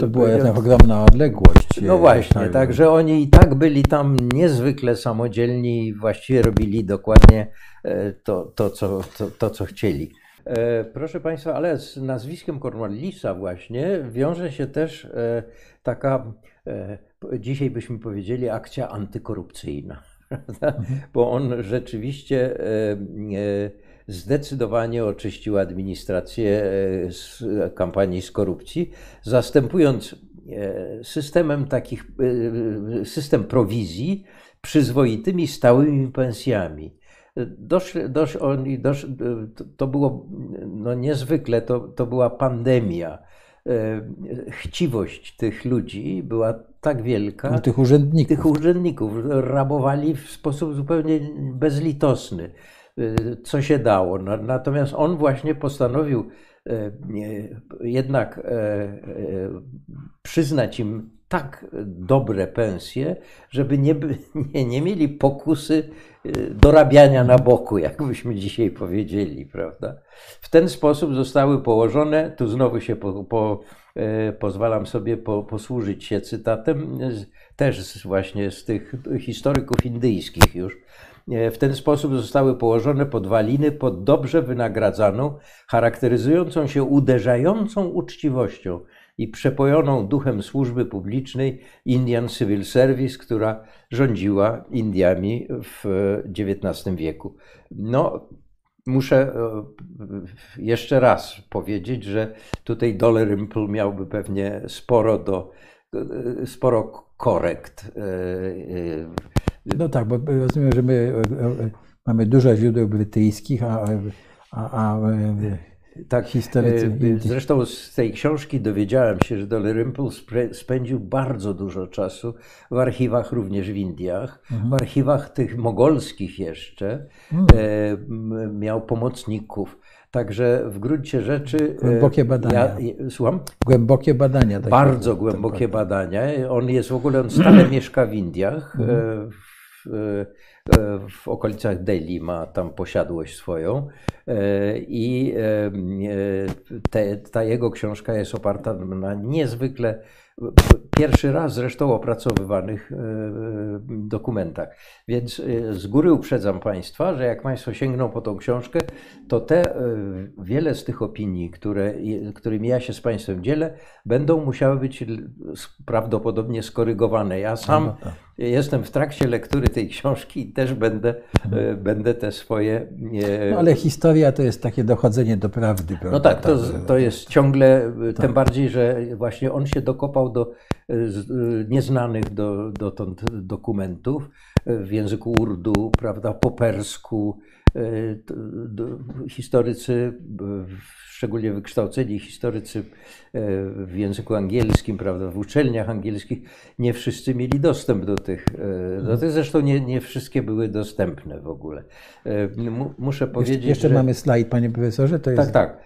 to była jednak ogromna odległość. No właśnie, tak, tak, że oni i tak byli tam niezwykle samodzielni i właściwie robili dokładnie to, to, co, to, to co chcieli. E, proszę Państwa, ale z nazwiskiem Cornwallisa właśnie wiąże się też e, taka, e, dzisiaj byśmy powiedzieli, akcja antykorupcyjna. [LAUGHS] Mhm. Bo on rzeczywiście zdecydowanie oczyścił administrację z kampanii z korupcji, zastępując systemem takich, system prowizji przyzwoitymi stałymi pensjami. Doszli, dosz, oni, dosz, to było no niezwykle, to, to była pandemia. E, chciwość tych ludzi była tak wielka. No, tych urzędników. Tych urzędników rabowali w sposób zupełnie bezlitosny, e, co się dało. Natomiast on właśnie postanowił e, jednak przyznać im tak dobre pensje, żeby nie, [LAUGHS] nie, nie mieli pokusy y, dorabiania na boku, jakbyśmy dzisiaj powiedzieli, prawda? W ten sposób zostały położone, tu znowu się po, po, e, pozwalam sobie po, posłużyć się cytatem, też właśnie z tych historyków indyjskich już. E, w ten sposób zostały położone podwaliny pod dobrze wynagradzaną, charakteryzującą się uderzającą uczciwością i przepojoną duchem służby publicznej Indian Civil Service, która rządziła Indiami w XIX wieku. No, muszę e, jeszcze raz powiedzieć, że tutaj Dalrymple miałby pewnie sporo do, e, sporo korekt. E, no tak, bo rozumiem, że my mamy dużo źródeł brytyjskich, a, a, a tak, historycy Indii. Zresztą z tej książki dowiedziałem się, że Dalrymple spędził bardzo dużo czasu w archiwach również w Indiach, Mhm. w archiwach tych mogolskich jeszcze. Mm. E, m, miał pomocników. Także w gruncie rzeczy. e, Głębokie badania. Ja, słucham? Głębokie badania. takie Bardzo głębokie ten- badania. On jest w ogóle, on stale [CLEARS THROAT] mieszka w Indiach. Mhm. E, W, okolicach Delhi ma tam posiadłość swoją. E, I e, te, ta jego książka jest oparta na niezwykle pierwszy raz zresztą opracowywanych dokumentach. Więc z góry uprzedzam Państwa, że jak Państwo sięgną po tą książkę, to te wiele z tych opinii, które, którymi ja się z Państwem dzielę, będą musiały być prawdopodobnie skorygowane. Ja sam No, tak. Jestem w trakcie lektury tej książki i też będę, e, będę te swoje. e, No, ale historia to jest takie dochodzenie do prawdy. no prawda? tak, to, Także- to jest ciągle, Tak. tym bardziej, że właśnie on się dokopał do e, e, nieznanych do, dotąd dokumentów e, w języku urdu, prawda, po persku. E, Historycy, szczególnie wykształceni historycy e, w języku angielskim, prawda, w uczelniach angielskich, nie wszyscy mieli dostęp do tych. e, Do tych zresztą nie, nie wszystkie były dostępne w ogóle. Mu- Muszę Jeszcze, powiedzieć, jeszcze że... mamy slajd, panie profesorze. To jest Tak, tak.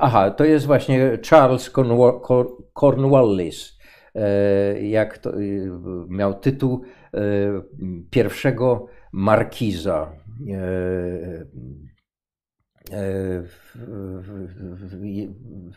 Aha, to jest właśnie Charles Cornwa- Cor- Cornwallis. Jak to, miał tytuł pierwszego markiza. W- i-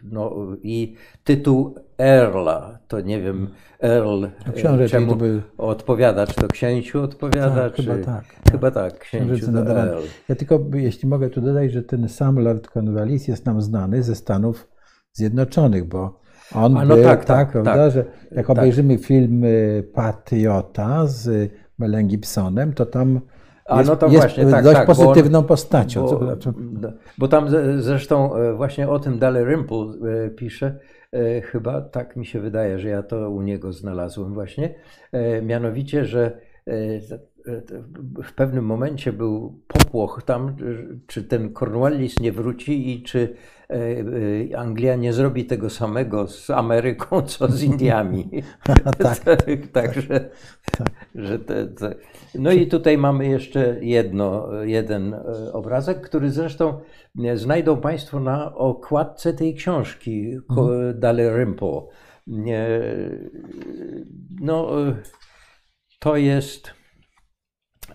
No i tytuł Earla, to nie wiem, Earl, książę czemu był- odpowiada, czy to księciu odpowiada, Tak, czy... chyba tak. Chyba tak, księciu. Earl. Ja tylko, jeśli mogę tu dodać, że ten sam Lord Cornwallis jest nam znany ze Stanów Zjednoczonych, bo on A, no był, tak, tak, tak, prawda, tak. że jak Tak. obejrzymy film y, Patriota z Melem Gibsonem, to tam A, jest, no to właśnie, tak, dość tak, bo on- pozytywną postacią. Bo, bo tam zresztą e, właśnie o tym Dalrymple e, pisze, e, chyba tak mi się wydaje, że ja to u niego znalazłem właśnie, mianowicie, że w pewnym momencie był popłoch tam, czy ten Cornwallis nie wróci i czy e, e, Anglia nie zrobi tego samego z Ameryką, [LAUGHS] co z Indiami. [LAUGHS] [LAUGHS] tak. Także, Tak. że te, te. No i tutaj mamy jeszcze jedno, jeden e, obrazek, który zresztą znajdą Państwo na okładce tej książki Mhm. Dalrymple. No, to jest.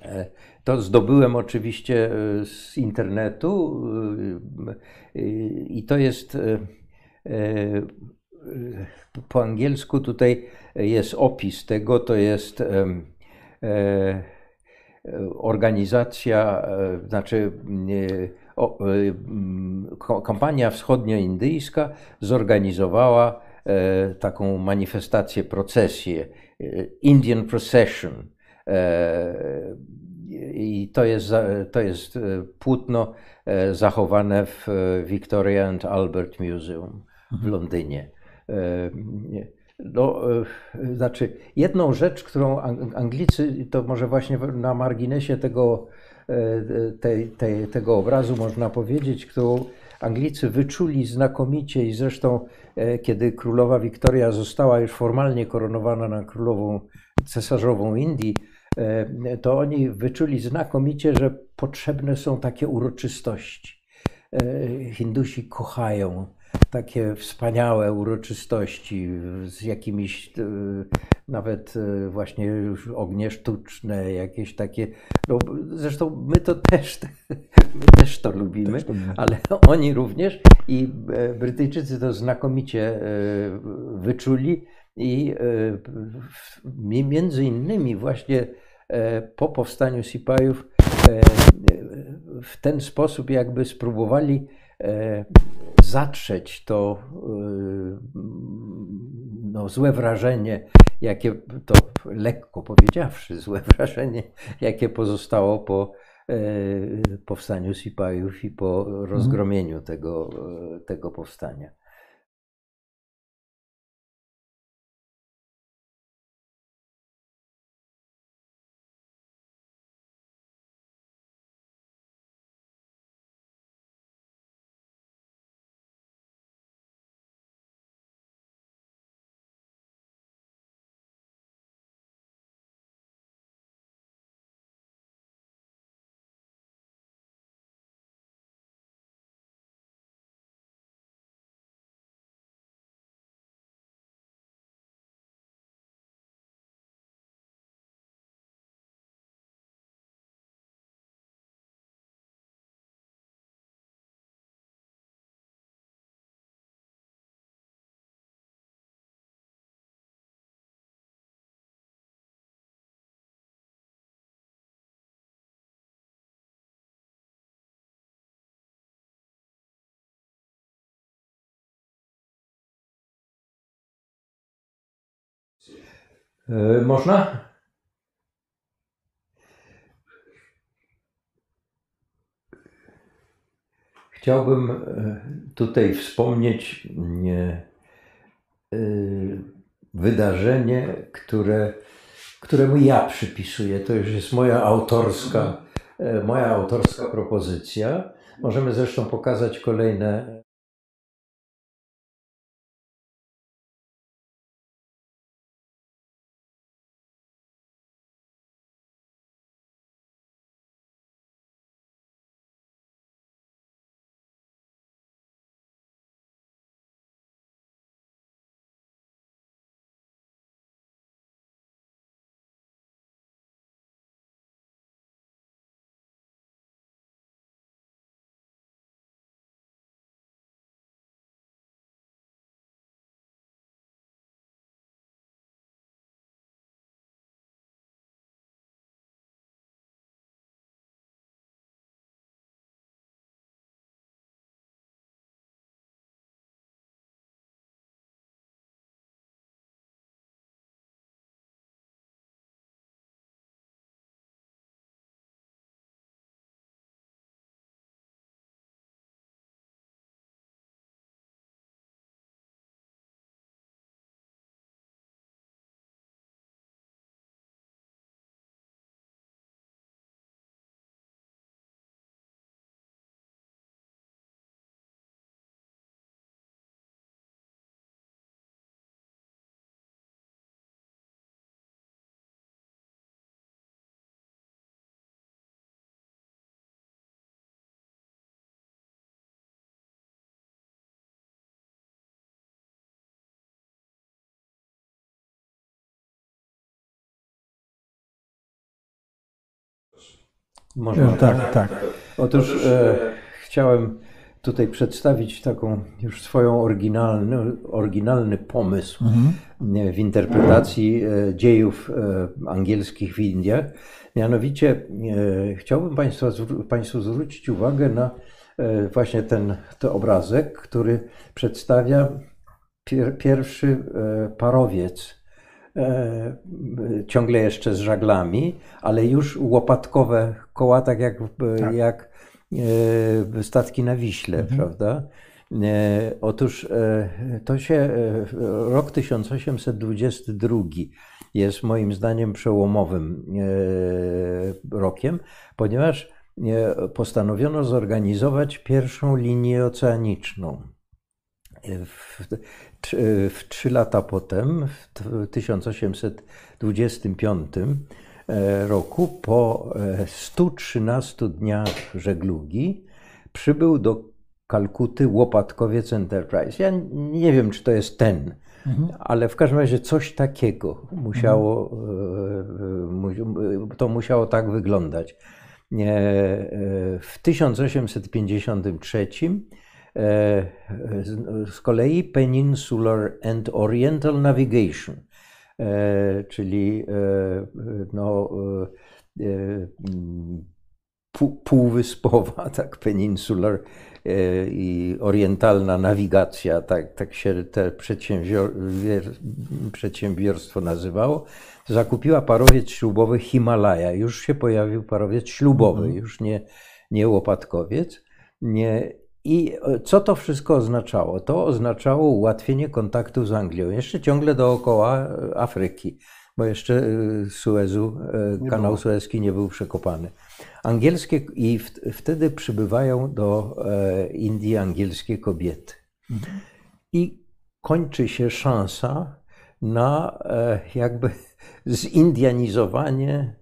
E, To zdobyłem oczywiście e, z internetu e, i to jest po angielsku tutaj jest opis tego, to jest organizacja, znaczy kampania wschodnioindyjska zorganizowała taką manifestację, procesję, Indian Procession. E, I to jest, to jest e, płótno e, zachowane w Victoria and Albert Museum w Londynie. E, nie. No, znaczy, jedną rzecz, którą Ang- Anglicy, to może właśnie na marginesie tego, e, tej, tej, tego obrazu można powiedzieć, którą Anglicy wyczuli znakomicie i zresztą, kiedy królowa Wiktoria została już formalnie koronowana na królową cesarzową Indii, to oni wyczuli znakomicie, że potrzebne są takie uroczystości. E, Hindusi kochają takie wspaniałe uroczystości z jakimiś e, nawet e, właśnie już ognie sztuczne, jakieś takie. No, zresztą my to też, [LAUGHS] my też to lubimy, ale [LAUGHS] oni również i e, Brytyjczycy to znakomicie e, wyczuli i e, między innymi właśnie e, po powstaniu Sipajów e, w ten sposób jakby spróbowali e, zatrzeć to e, no, złe wrażenie, jakie to lekko powiedziawszy, złe wrażenie, jakie pozostało po e, powstaniu Sipajów i po rozgromieniu tego, e, tego powstania. E, można? Chciałbym e, tutaj wspomnieć e, wydarzenie, które, któremu ja przypisuję. To już jest moja autorska, moja autorska propozycja. Możemy zresztą pokazać kolejne Można. No, tak, tak. Otóż e, chciałem tutaj przedstawić taką już swoją oryginalny, oryginalny pomysł mhm. w interpretacji e, dziejów e, angielskich w Indiach. Mianowicie e, chciałbym Państwa, Państwu zwrócić uwagę na e, właśnie ten, ten obrazek, który przedstawia pier, pierwszy e, parowiec E, ciągle jeszcze z żaglami, ale już łopatkowe koła, tak jak, tak. jak e, statki na Wiśle, mhm. prawda? E, otóż to się, rok 1822 jest moim zdaniem przełomowym rokiem, ponieważ postanowiono zorganizować pierwszą linię oceaniczną. W, w trzy lata potem, w 1825 e, roku, po 113 e, dniach żeglugi, przybył do Kalkuty łopatkowiec Enterprise. Ja nie wiem, czy to jest ten, mhm. ale w każdym razie coś takiego musiało, mhm. to musiało tak wyglądać. W 1853 E, z kolei Peninsular and Oriental Navigation, e, czyli e, no, półwyspowa, [LAUGHS] tak, peninsular i orientalna nawigacja, tak, tak się to przedsiębiorstwo nazywało, zakupiła parowiec ślubowy Himalaja. Już się pojawił parowiec ślubowy, mm -hmm. już nie, nie łopatkowiec. Nie, i e, co to wszystko oznaczało? To oznaczało ułatwienie kontaktu z Anglią, jeszcze ciągle dookoła e, Afryki, bo jeszcze e, Suezu, kanał sueski nie był przekopany. Angielskie i w, wtedy przybywają do Indii angielskie kobiety. Mhm. I kończy się szansa na jakby zindianizowanie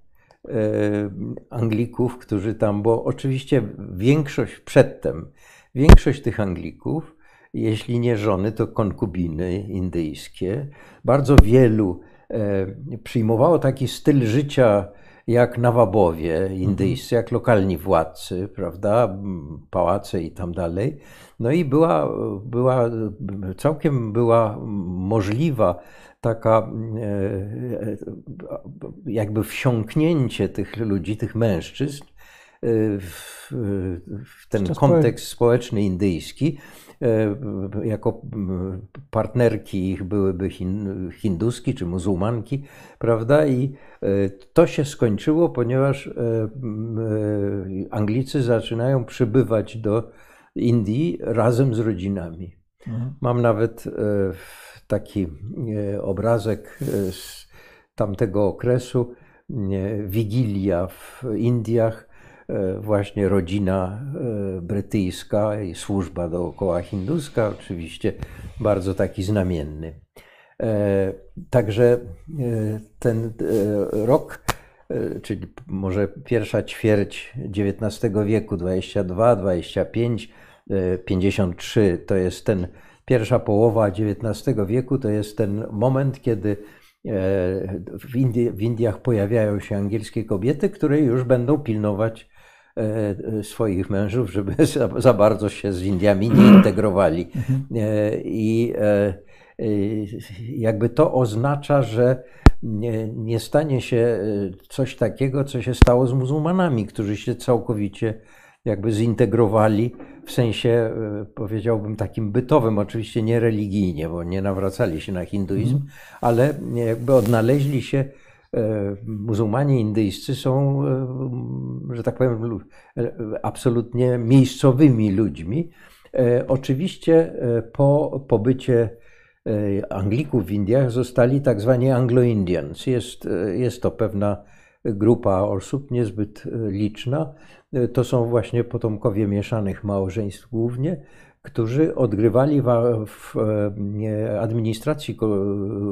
Anglików, którzy tam, bo oczywiście większość przedtem Większość tych Anglików, jeśli nie żony, to konkubiny indyjskie, bardzo wielu e, przyjmowało taki styl życia jak Nawabowie indyjscy, jak lokalni władcy, prawda, pałace i tam dalej. No i była, była całkiem była możliwa taka e, jakby wsiąknięcie tych ludzi, tych mężczyzn w ten kontekst społeczny indyjski. Jako partnerki ich byłyby hinduski czy muzułmanki, prawda? I to się skończyło, ponieważ Anglicy zaczynają przybywać do Indii razem z rodzinami. Mhm. Mam nawet taki obrazek z tamtego okresu, Wigilia w Indiach, e, właśnie rodzina e, brytyjska i służba dookoła hinduska, oczywiście bardzo taki znamienny. E, także ten rok, czyli może pierwsza ćwierć XIX wieku, 22, 25, 53, to jest ten pierwsza połowa XIX wieku, to jest ten moment, kiedy E, w, Indii, w Indiach pojawiają się angielskie kobiety, które już będą pilnować e, swoich mężów, żeby [LAUGHS] za, za bardzo się z Indiami nie integrowali. E, I jakby to oznacza, że nie, nie, stanie się coś takiego, co się stało z muzułmanami, którzy się całkowicie jakby zintegrowali w sensie, e, powiedziałbym, takim bytowym, oczywiście nie religijnie, bo nie nawracali się na hinduizm, mm. ale jakby odnaleźli się. E, muzułmanie indyjscy są, e, że tak powiem, absolutnie miejscowymi ludźmi. Oczywiście po pobycie Anglików w Indiach zostali tak zwani Anglo-Indians. Jest, jest to pewna grupa osób niezbyt liczna, to są właśnie potomkowie mieszanych małżeństw głównie, którzy odgrywali w administracji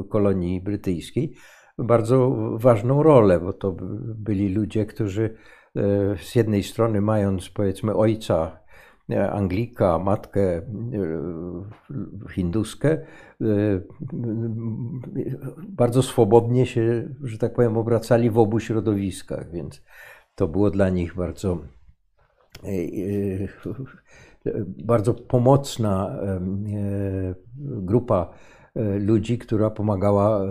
kolonii brytyjskiej bardzo ważną rolę, bo to byli ludzie, którzy e, z jednej strony mając powiedzmy ojca e, Anglika, matkę e, hinduskę, bardzo swobodnie się, że tak powiem, obracali w obu środowiskach, więc to było dla nich bardzo, bardzo pomocna grupa ludzi, która pomagała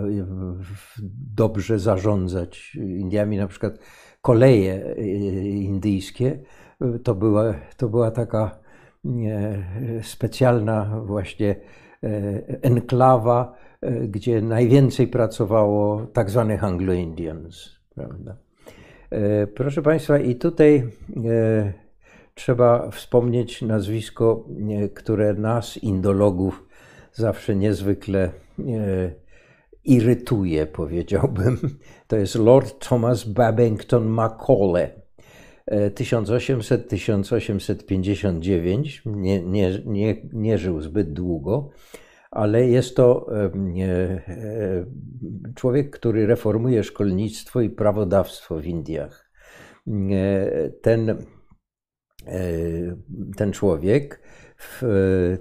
dobrze zarządzać Indiami. Na przykład koleje indyjskie to była, to była taka specjalna właśnie enklawa, gdzie najwięcej pracowało tak zwanych Anglo-Indians. Prawda? E, proszę Państwa, i tutaj e, trzeba wspomnieć nazwisko, e, które nas, indologów, zawsze niezwykle irytuje, powiedziałbym. [LAUGHS] To jest Lord Thomas Babington Macaulay. 1800-1859, nie, nie, nie, nie żył zbyt długo, ale jest to człowiek, który reformuje szkolnictwo i prawodawstwo w Indiach. Ten, e, ten człowiek w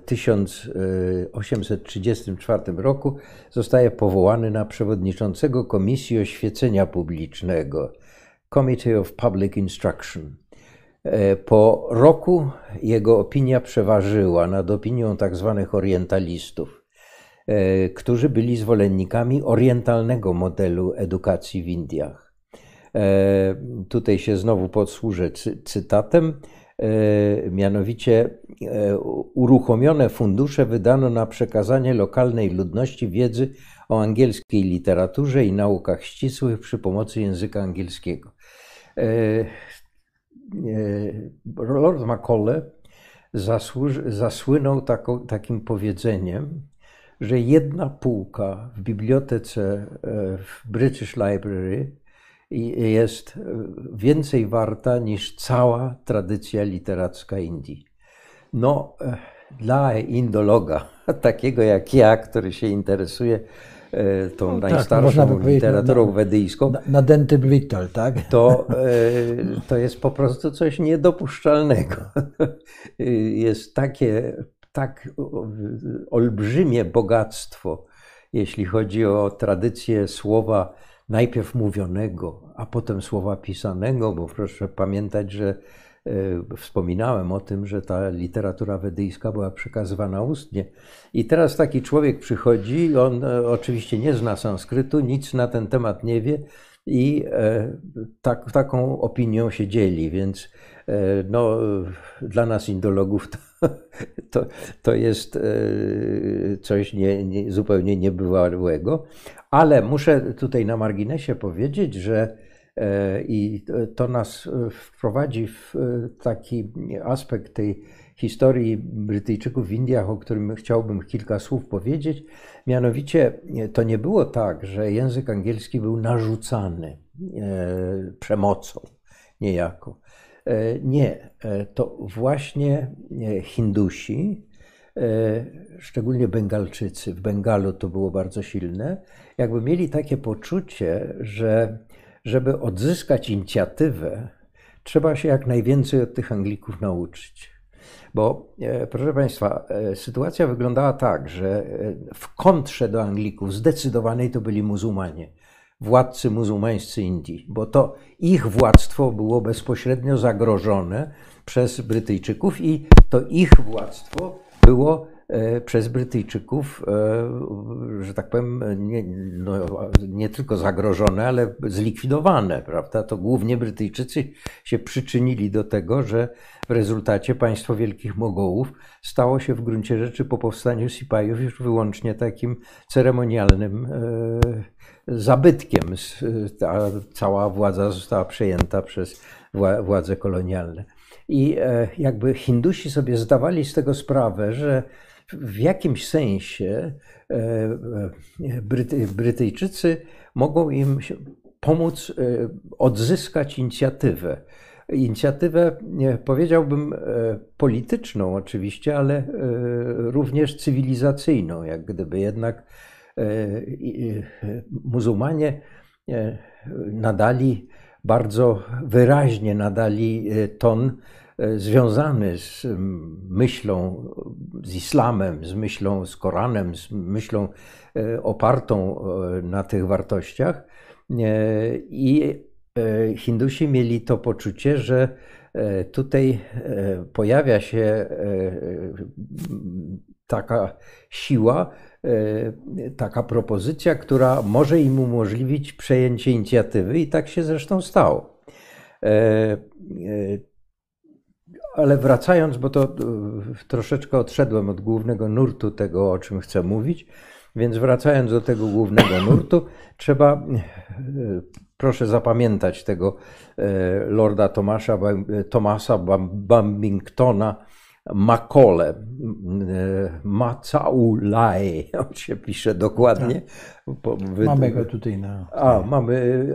1834 roku zostaje powołany na przewodniczącego Komisji Oświecenia Publicznego, Committee of Public Instruction. E, po roku jego opinia przeważyła nad opinią tzw. Tak orientalistów. E, którzy byli zwolennikami orientalnego modelu edukacji w Indiach. E, tutaj się znowu podsłużę cytatem. E, mianowicie uruchomione fundusze wydano na przekazanie lokalnej ludności wiedzy o angielskiej literaturze i naukach ścisłych przy pomocy języka angielskiego. Lord Macaulay zasłynął takim powiedzeniem, że jedna półka w bibliotece e, w British Library jest więcej warta niż cała tradycja literacka Indii. No, e, dla indologa, [LAUGHS] takiego jak ja, który się interesuje e, tą no, tak, najstarszą tak, literaturą na, wedyjską. Na, na tak? To, to jest po prostu coś niedopuszczalnego. [LAUGHS] Jest takie tak olbrzymie bogactwo, jeśli chodzi o tradycję słowa najpierw mówionego, a potem słowa pisanego, bo proszę pamiętać, że e, wspominałem o tym, że ta literatura wedyjska była przekazywana ustnie. I teraz taki człowiek przychodzi, on e, oczywiście nie zna sanskrytu, nic na ten temat nie wie, i tak, taką opinią się dzieli, więc no, dla nas indologów to, [LAUGHS] to, to jest coś nie, nie, zupełnie niebywałego, ale muszę tutaj na marginesie powiedzieć, że i to nas wprowadzi w taki aspekt tej historii Brytyjczyków w Indiach, o którym chciałbym kilka słów powiedzieć. Mianowicie to nie było tak, że język angielski był narzucany e, przemocą niejako. E, nie, e, to właśnie Hindusi, szczególnie Bengalczycy, w Bengalu to było bardzo silne, jakby mieli takie poczucie, że żeby odzyskać inicjatywę, trzeba się jak najwięcej od tych Anglików nauczyć. Bo, e, proszę Państwa, e, sytuacja wyglądała tak, że e, w kontrze do Anglików zdecydowanej to byli muzułmanie, władcy muzułmańscy Indii, bo to ich władztwo było bezpośrednio zagrożone przez Brytyjczyków i to ich władztwo było E, przez Brytyjczyków, e, że tak powiem, nie, no, nie, tylko zagrożone, ale zlikwidowane, prawda? To głównie Brytyjczycy się przyczynili do tego, że w rezultacie państwo Wielkich Mogołów stało się w gruncie rzeczy po powstaniu Sipajów już wyłącznie takim ceremonialnym e, zabytkiem. Ta cała władza została przejęta przez władze kolonialne. I jakby Hindusi sobie zdawali z tego sprawę, że w jakimś sensie e, e, Bryty, Brytyjczycy mogą im pomóc e, odzyskać inicjatywę. Inicjatywę, powiedziałbym, polityczną oczywiście, ale również cywilizacyjną, jak gdyby jednak muzułmanie nadali bardzo wyraźnie nadali ton E, związany z myślą, z islamem, z myślą, z Koranem, z myślą e, opartą e, na tych wartościach. I Hindusi mieli to poczucie, że tutaj pojawia się taka siła, taka propozycja, która może im umożliwić przejęcie inicjatywy, i tak się zresztą stało. Ale wracając, bo to e, troszeczkę odszedłem od głównego nurtu tego, o czym chcę mówić, więc wracając do tego głównego nurtu, trzeba, e, proszę zapamiętać tego e, lorda Tomasza, Tomasa Bambingtona, Makole, Macaulay, [LAUGHS] on się pisze dokładnie. Tak. Mamy go tutaj na. A, mamy.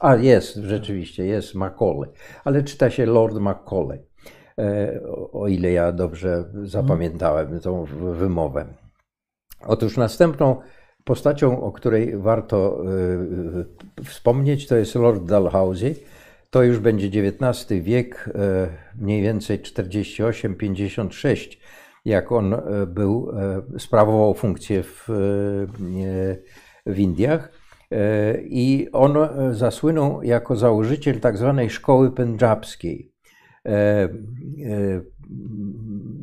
A, jest, rzeczywiście, jest Macaulay, ale czyta się Lord Macaulay. E, o ile ja dobrze zapamiętałem tą wymowę. Otóż następną postacią, o której warto e, wspomnieć, to jest Lord Dalhousie. To już będzie XIX wiek, e, mniej więcej 48-56, jak on był, sprawował funkcję w, w Indiach. I on zasłynął jako założyciel tak zwanej szkoły pendżabskiej. E, e,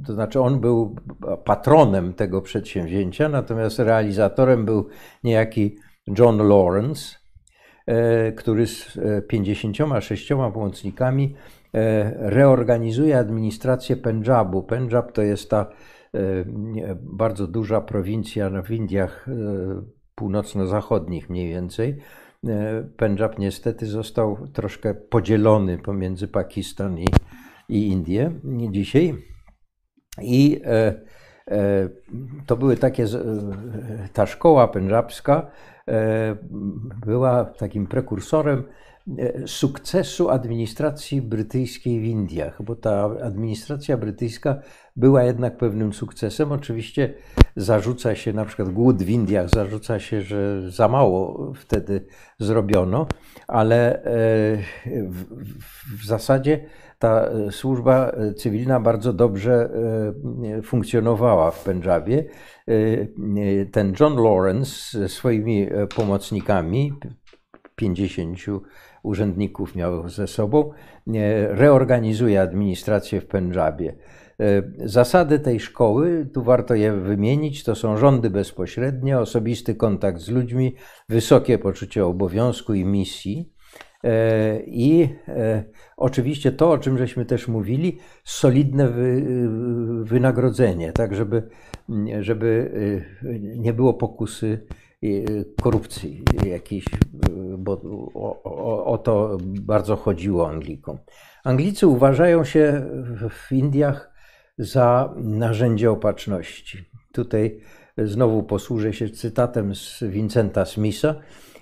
to znaczy, on był patronem tego przedsięwzięcia, natomiast realizatorem był niejaki John Lawrence, e, który z 56 pomocnikami reorganizuje administrację Pendżabu. Pendżab to jest ta bardzo duża prowincja w Indiach północno-zachodnich mniej więcej, E, Pendżab niestety został troszkę podzielony pomiędzy Pakistan i, i Indię dzisiaj. I e, e, to były takie, ta szkoła pendżabska była takim prekursorem sukcesu administracji brytyjskiej w Indiach, bo ta administracja brytyjska była jednak pewnym sukcesem. Oczywiście zarzuca się na przykład głód w Indiach, zarzuca się, że za mało wtedy zrobiono, ale e, w zasadzie ta służba cywilna bardzo dobrze e, funkcjonowała w Pendżabie. E, ten John Lawrence ze swoimi pomocnikami, 50 urzędników miał ze sobą, reorganizuje administrację w Pendżabie. Zasady tej szkoły, tu warto je wymienić, to są rządy bezpośrednie, osobisty kontakt z ludźmi, wysokie poczucie obowiązku i misji. I oczywiście to, o czym żeśmy też mówili, solidne wynagrodzenie, tak żeby, żeby nie było pokusy korupcji jakiejś, bo o, o, o, to bardzo chodziło Anglikom. Anglicy uważają się w Indiach za narzędzie opatrzności. Tutaj znowu posłużę się cytatem z Vincenta Smitha.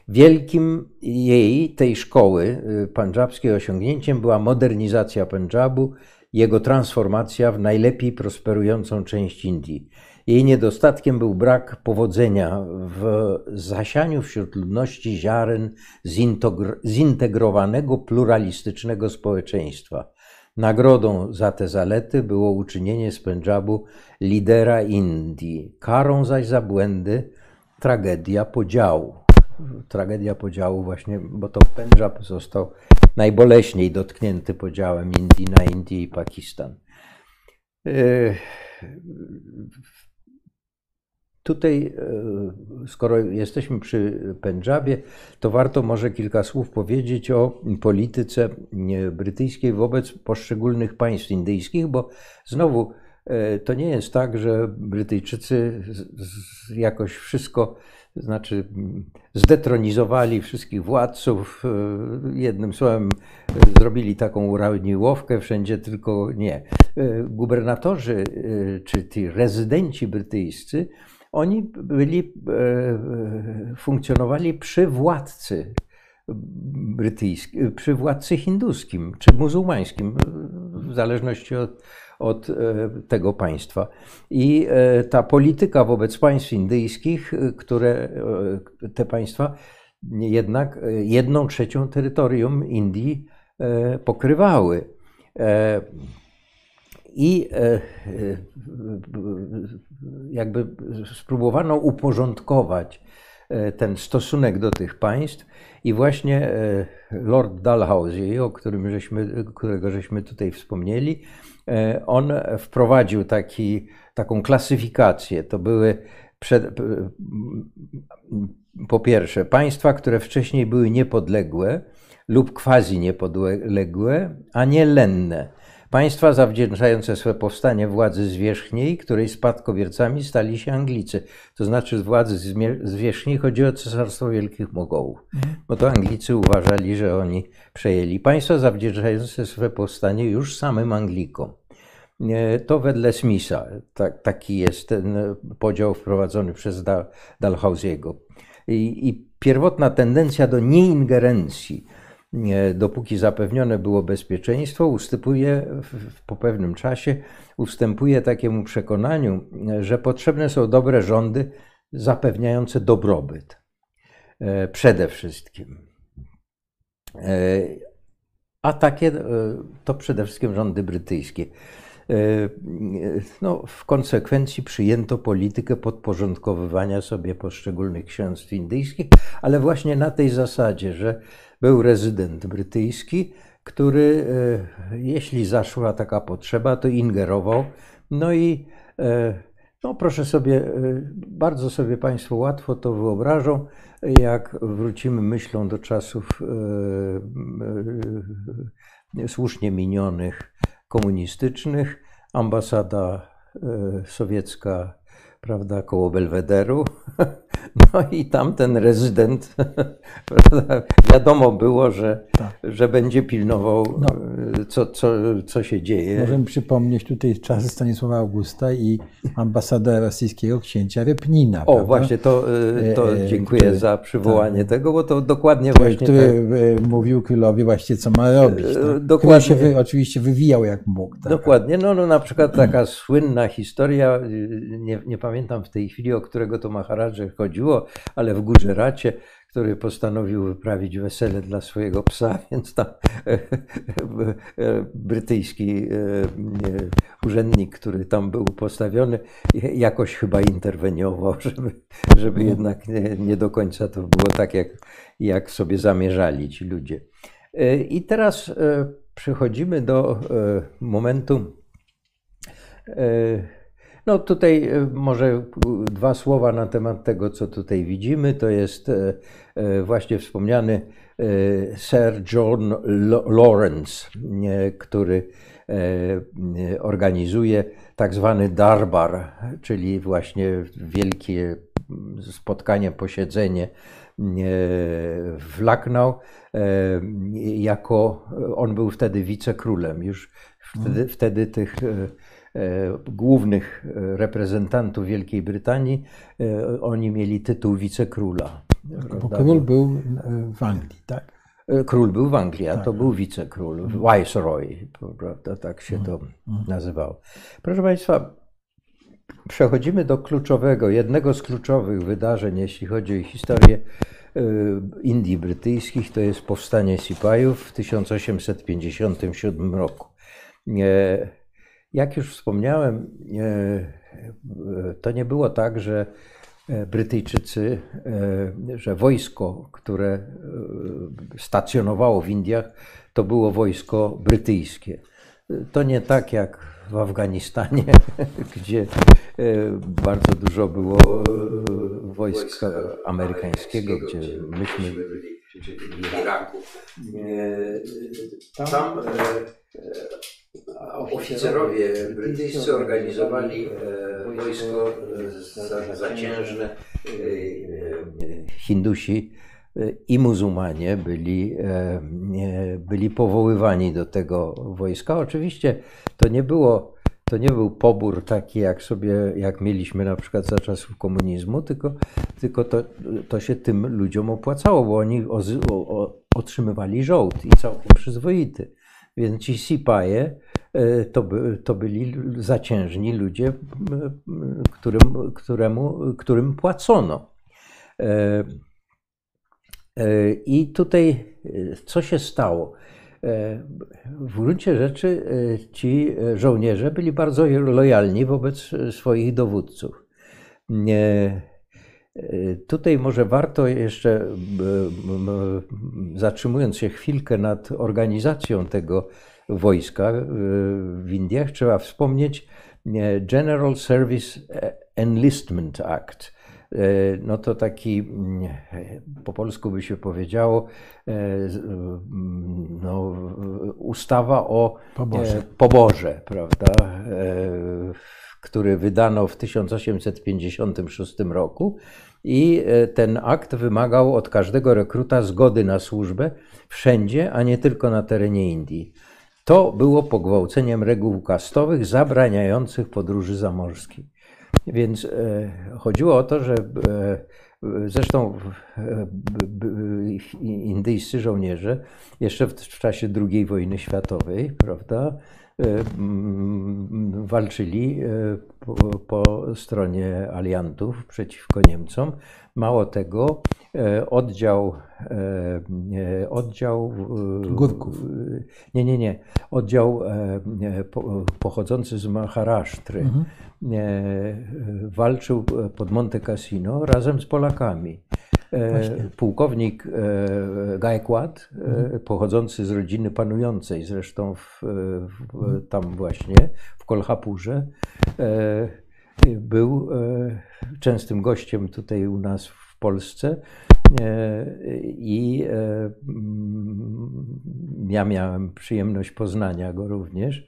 Wielkim jej, tej szkoły pandżabskiej osiągnięciem była modernizacja Pendżabu, jego transformacja w najlepiej prosperującą część Indii. Jej niedostatkiem był brak powodzenia w zasianiu wśród ludności ziaren zintegrowanego, pluralistycznego społeczeństwa. Nagrodą za te zalety było uczynienie z Pendżabu lidera Indii, karą zaś za błędy tragedia podziału. Tragedia podziału właśnie, bo to Pendżab został najboleśniej dotknięty podziałem Indii na Indię i Pakistan. Tutaj, e, skoro jesteśmy przy Pendżabie, to warto może kilka słów powiedzieć o polityce brytyjskiej wobec poszczególnych państw indyjskich, bo znowu e, to nie jest tak, że Brytyjczycy jakoś wszystko, znaczy zdetronizowali wszystkich władców, e, jednym słowem zrobili taką urawniłowkę wszędzie, tylko nie. Gubernatorzy czy ci rezydenci brytyjscy, oni byli, e, e, funkcjonowali przy władcy brytyjskim, przy władcy hinduskim czy muzułmańskim, w zależności od, od e, tego państwa. I ta polityka wobec państw indyjskich, które te państwa jednak jedną trzecią terytorium Indii pokrywały i e, e, jakby spróbowano uporządkować e, ten stosunek do tych państw i właśnie Lord Dalhousie, o którym żeśmy, którego żeśmy tutaj wspomnieli, on wprowadził taki, taką klasyfikację. To były przed, po pierwsze państwa, które wcześniej były niepodległe lub quasi niepodległe, a nie lenne Państwa zawdzięczające swe powstanie władzy zwierzchniej, której spadkobiercami stali się Anglicy. To znaczy z władzy zwierzchniej chodzi o Cesarstwo Wielkich Mogołów. Mhm. Bo to Anglicy uważali, że oni przejęli państwa zawdzięczające swe powstanie już samym Anglikom. To wedle Smitha, tak, taki jest ten podział wprowadzony przez Dalhousiego. I, I pierwotna tendencja do nieingerencji dopóki zapewnione było bezpieczeństwo, ustępuje po pewnym czasie, ustępuje takiemu przekonaniu, że potrzebne są dobre rządy zapewniające dobrobyt. E, przede wszystkim. E, a takie e, to przede wszystkim rządy brytyjskie. No, w konsekwencji przyjęto politykę podporządkowywania sobie poszczególnych księstw indyjskich, ale właśnie na tej zasadzie, że był rezydent brytyjski, który, e, jeśli zaszła taka potrzeba, to ingerował. No i e, no proszę sobie, e, bardzo sobie Państwo łatwo to wyobrażą, jak wrócimy myślą do czasów słusznie minionych komunistycznych. Ambasada sowiecka prawda, koło Belwederu. [LAUGHS] No i tamten rezydent, [LAUGHS] wiadomo było, że, tak. że będzie pilnował, no. Co, co, co się dzieje. Możemy przypomnieć tutaj czasy Stanisława Augusta i ambasadora rosyjskiego księcia Repnina. O, prawda? właśnie, to, e, to e, dziękuję który, za przywołanie tak. tego, bo to dokładnie który, właśnie... Który tak. mówił królowi właśnie, co ma robić. Tak? Dokładnie. Który się wy, oczywiście wywijał jak mógł. Tak? Dokładnie, no, no na przykład taka [CLEARS THROAT] słynna historia, nie, nie pamiętam pamiętam w tej chwili, o którego to Maharadże chodziło, ale w Gujeracie, który postanowił wyprawić wesele dla swojego psa, [LAUGHS] więc tam brytyjski e, urzędnik, który tam był postawiony, jakoś chyba interweniował, [LAUGHS] żeby, żeby jednak nie, nie do końca to było tak, jak, jak sobie zamierzali ci ludzie. I teraz przechodzimy do momentu. No tutaj może dwa słowa na temat tego, co tutaj widzimy. To jest właśnie wspomniany Sir John Lawrence, który organizuje tak zwany darbar, czyli właśnie wielkie spotkanie, posiedzenie w Lucknow, jako on był wtedy wicekrólem. Już wtedy, wtedy tych głównych reprezentantów Wielkiej Brytanii, oni mieli tytuł wicekróla. Bo król był w Anglii, tak? Król był w Anglii, a to tak. był wicekról, Viceroy, prawda, tak się to mhm. Mhm. nazywało. Proszę Państwa, przechodzimy do kluczowego, jednego z kluczowych wydarzeń, jeśli chodzi o historię e, Indii brytyjskich, to jest powstanie Sipajów w 1857 roku. E, jak już wspomniałem, e, to nie było tak, że Brytyjczycy, że wojsko, które stacjonowało w Indiach, to było wojsko brytyjskie. To nie tak jak w Afganistanie, [LAUGHS] gdzie e, bardzo dużo było e, wojska amerykańskiego, gdzie myśmy Iraku. Tam oficerowie brytyjscy organizowali wojsko zaciężne. Hindusi i muzułmanie byli, e, byli powoływani do tego wojska. Oczywiście to nie było, to nie był pobór taki, jak sobie, jak mieliśmy na przykład za czasów komunizmu, tylko, tylko to, to się tym ludziom opłacało, bo oni o, o, otrzymywali żołd i całkiem przyzwoity. Więc ci sipaje e, to, by, to byli zaciężni ludzie, którym, któremu, którym płacono. E, E, I tutaj co się stało? E, w gruncie rzeczy ci żołnierze byli bardzo lojalni wobec swoich dowódców. Tutaj może warto jeszcze, zatrzymując się chwilkę nad organizacją tego wojska w Indiach, trzeba wspomnieć General Service Enlistment Act E, no to taki, mm, po polsku by się powiedziało, e, mm, no, ustawa o poborze, poborze prawda, e, który wydano w 1856 roku. I ten akt wymagał od każdego rekruta zgody na służbę wszędzie, a nie tylko na terenie Indii. To było pogwałceniem reguł kastowych zabraniających podróży zamorskiej. Więc e, chodziło o to, że e, zresztą e, indyjscy żołnierze jeszcze w czasie II wojny światowej, prawda, walczyli po, po, stronie aliantów przeciwko Niemcom. Mało tego, oddział, oddział Górków. Nie, nie, nie. Oddział pochodzący z Maharasztry. Mhm walczył pod Monte Cassino razem z Polakami. E, właśnie. Pułkownik e, Gaekład, e, mhm. pochodzący z rodziny panującej, zresztą w, w, tam właśnie w Kolhapurze, był częstym gościem tutaj u nas w Polsce i ja miałem przyjemność poznania go również.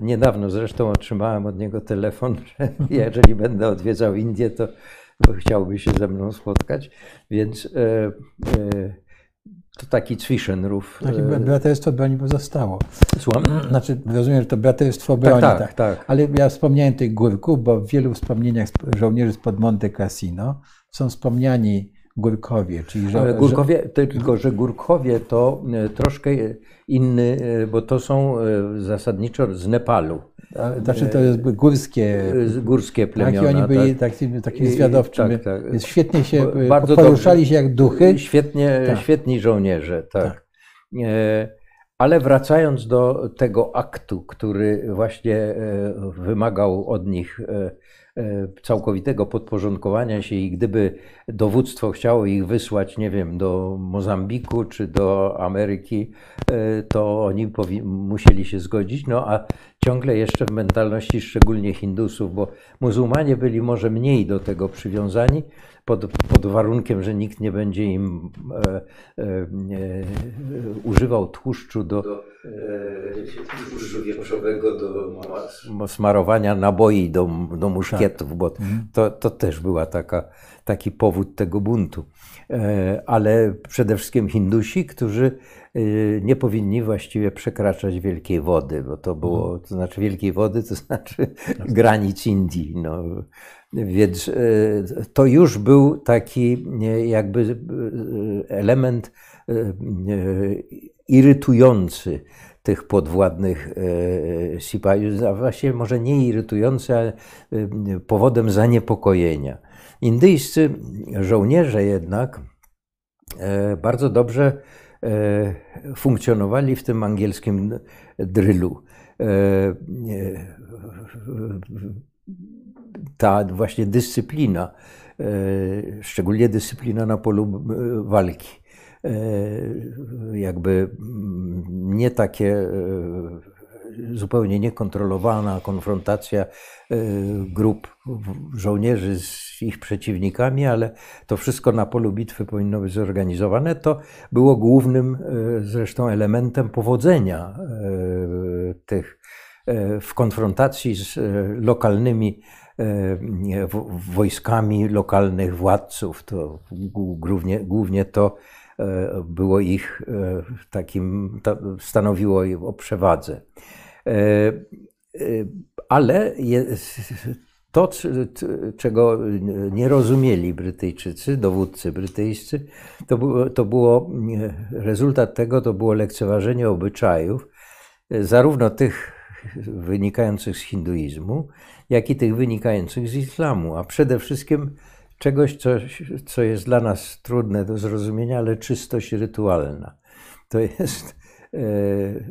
Niedawno zresztą otrzymałem od niego telefon, że [LAUGHS] jeżeli będę odwiedzał Indię, to chciałby się ze mną spotkać. Więc e, e, to taki Zwischenruf. Takie braterstwo broni pozostało. Słucham? Znaczy, rozumiem, że to braterstwo broni. Tak, tak, tak. Ale ja wspomniałem tych górków, bo w wielu wspomnieniach żołnierzy spod Monte Cassino są wspomniani Górkowie, czyli że, Górkowie, tylko że Górkowie to e, troszkę inny, e, bo to są e, zasadniczo z Nepalu. Znaczy to jest górskie, górskie plemiona. Tak, oni byli tak. takimi, takimi zwiadowczymi. Tak, tak. Świetnie się Bardzo poruszali dobrze, się jak duchy. Świetnie, tak. Świetni żołnierze, tak. tak. Ale wracając do tego aktu, który właśnie wymagał od nich całkowitego podporządkowania się i gdyby dowództwo chciało ich wysłać, nie wiem, do Mozambiku czy do Ameryki, to oni musieli się zgodzić. No a ciągle jeszcze w mentalności szczególnie Hindusów, bo muzułmanie byli może mniej do tego przywiązani, pod, pod warunkiem, że nikt nie będzie im e, e, e, używał tłuszczu do e, tłuszczu wieprzowego do smarowania naboi do, do muszkietów, tak. bo mhm. to, to też była taka, taki powód tego buntu. E, ale przede wszystkim Hindusi, którzy nie powinni właściwie przekraczać wielkiej wody, bo to było, mhm. to znaczy wielkiej wody, to [LAUGHS] znaczy granic Indii. No. Więc e, to już był taki jakby element irytujący tych podwładnych Sipajów, a właściwie może nie irytujący, ale powodem zaniepokojenia. Indyjscy żołnierze jednak bardzo dobrze funkcjonowali w tym angielskim drylu. E, ta właśnie dyscyplina, szczególnie dyscyplina na polu walki, jakby nie takie zupełnie niekontrolowana konfrontacja e, grup żołnierzy z ich przeciwnikami, ale to wszystko na polu bitwy powinno być zorganizowane. To było głównym e, zresztą elementem powodzenia e, tych w konfrontacji z lokalnymi wojskami lokalnych władców. To głównie, głównie to było ich takim, stanowiło o przewadze. E, e, ale to, czego nie rozumieli Brytyjczycy, dowódcy brytyjscy, to było, to było rezultat tego to było lekceważenie obyczajów, zarówno tych wynikających z hinduizmu, jak i tych wynikających z islamu, a przede wszystkim czegoś, co, co jest dla nas trudne do zrozumienia, ale czystość rytualna. To jest E,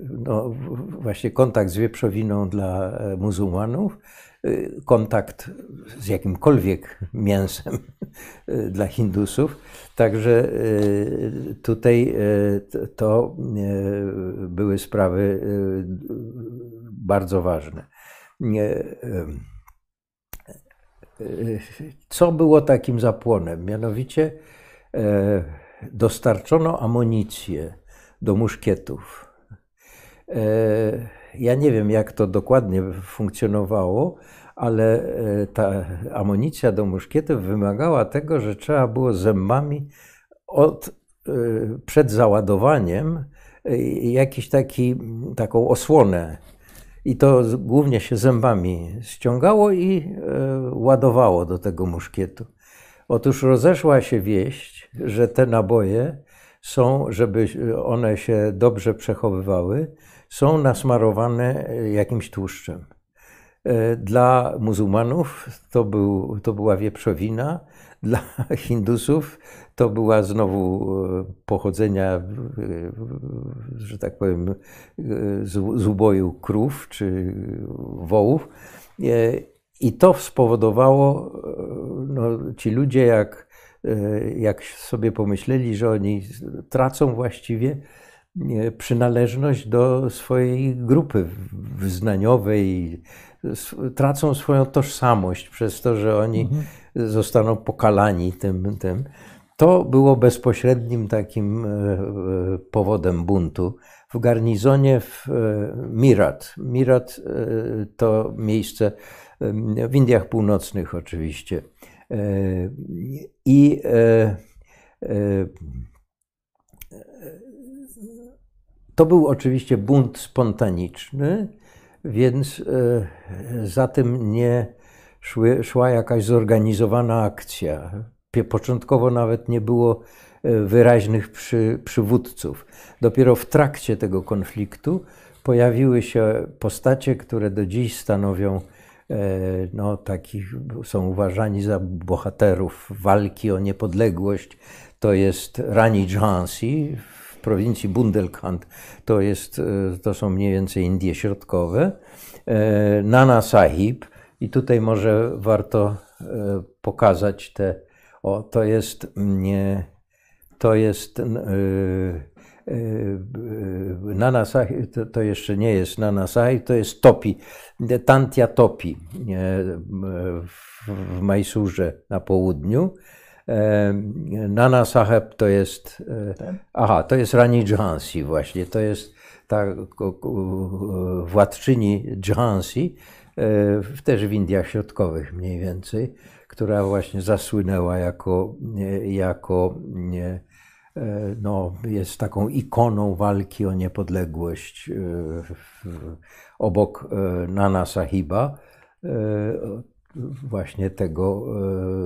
no, właśnie kontakt z wieprzowiną dla e, muzułmanów, e, kontakt z jakimkolwiek mięsem dla Hindusów. Także tutaj to były sprawy bardzo ważne. Co było takim zapłonem? Mianowicie dostarczono amunicję do muszkietów. E, ja nie wiem, jak to dokładnie funkcjonowało, ale e, ta amunicja do muszkietów wymagała tego, że trzeba było zębami od, e, przed załadowaniem jakiś taki, taką osłonę. I to głównie się zębami ściągało i ładowało do tego muszkietu. Otóż rozeszła się wieść, że te naboje są, żeby one się dobrze przechowywały, są nasmarowane jakimś tłuszczem. E, dla muzułmanów to, był, to była wieprzowina, dla Hindusów to była znowu e, pochodzenia, e, że tak powiem, z uboju krów czy wołów. I to spowodowało, no, ci ludzie jak E, jak sobie pomyśleli, że oni tracą właściwie przynależność do swojej grupy wyznaniowej, tracą swoją tożsamość przez to, że oni mhm. zostaną pokalani tym, tym. To było bezpośrednim takim e, e, powodem buntu. W garnizonie w Mirat. Mirat to miejsce w Indiach Północnych oczywiście E, I e, e, to był oczywiście bunt spontaniczny, więc za tym nie szły, szła jakaś zorganizowana akcja. Początkowo nawet nie było wyraźnych przy, przywódców. Dopiero w trakcie tego konfliktu pojawiły się postacie, które do dziś stanowią E, no, takich są uważani za bohaterów walki o niepodległość. To jest Rani Jhansi prowincji Bundelkhand. To, jest, e, to są mniej więcej Indie Środkowe. E, Nana Sahib, I tutaj może warto pokazać te. O, to jest nie. To jest. Nanasahi, to, to jeszcze nie jest Nanasahi, to jest Topi, Tantia Topi w Majsurze na południu. Nana Saheb to jest. Aha, to jest Rani Jhansi właśnie. To jest ta władczyni Jhansi, też w Indiach Środkowych mniej więcej, która właśnie zasłynęła jako, jako no, jest taką ikoną walki o niepodległość obok Nana Sahiba właśnie tego,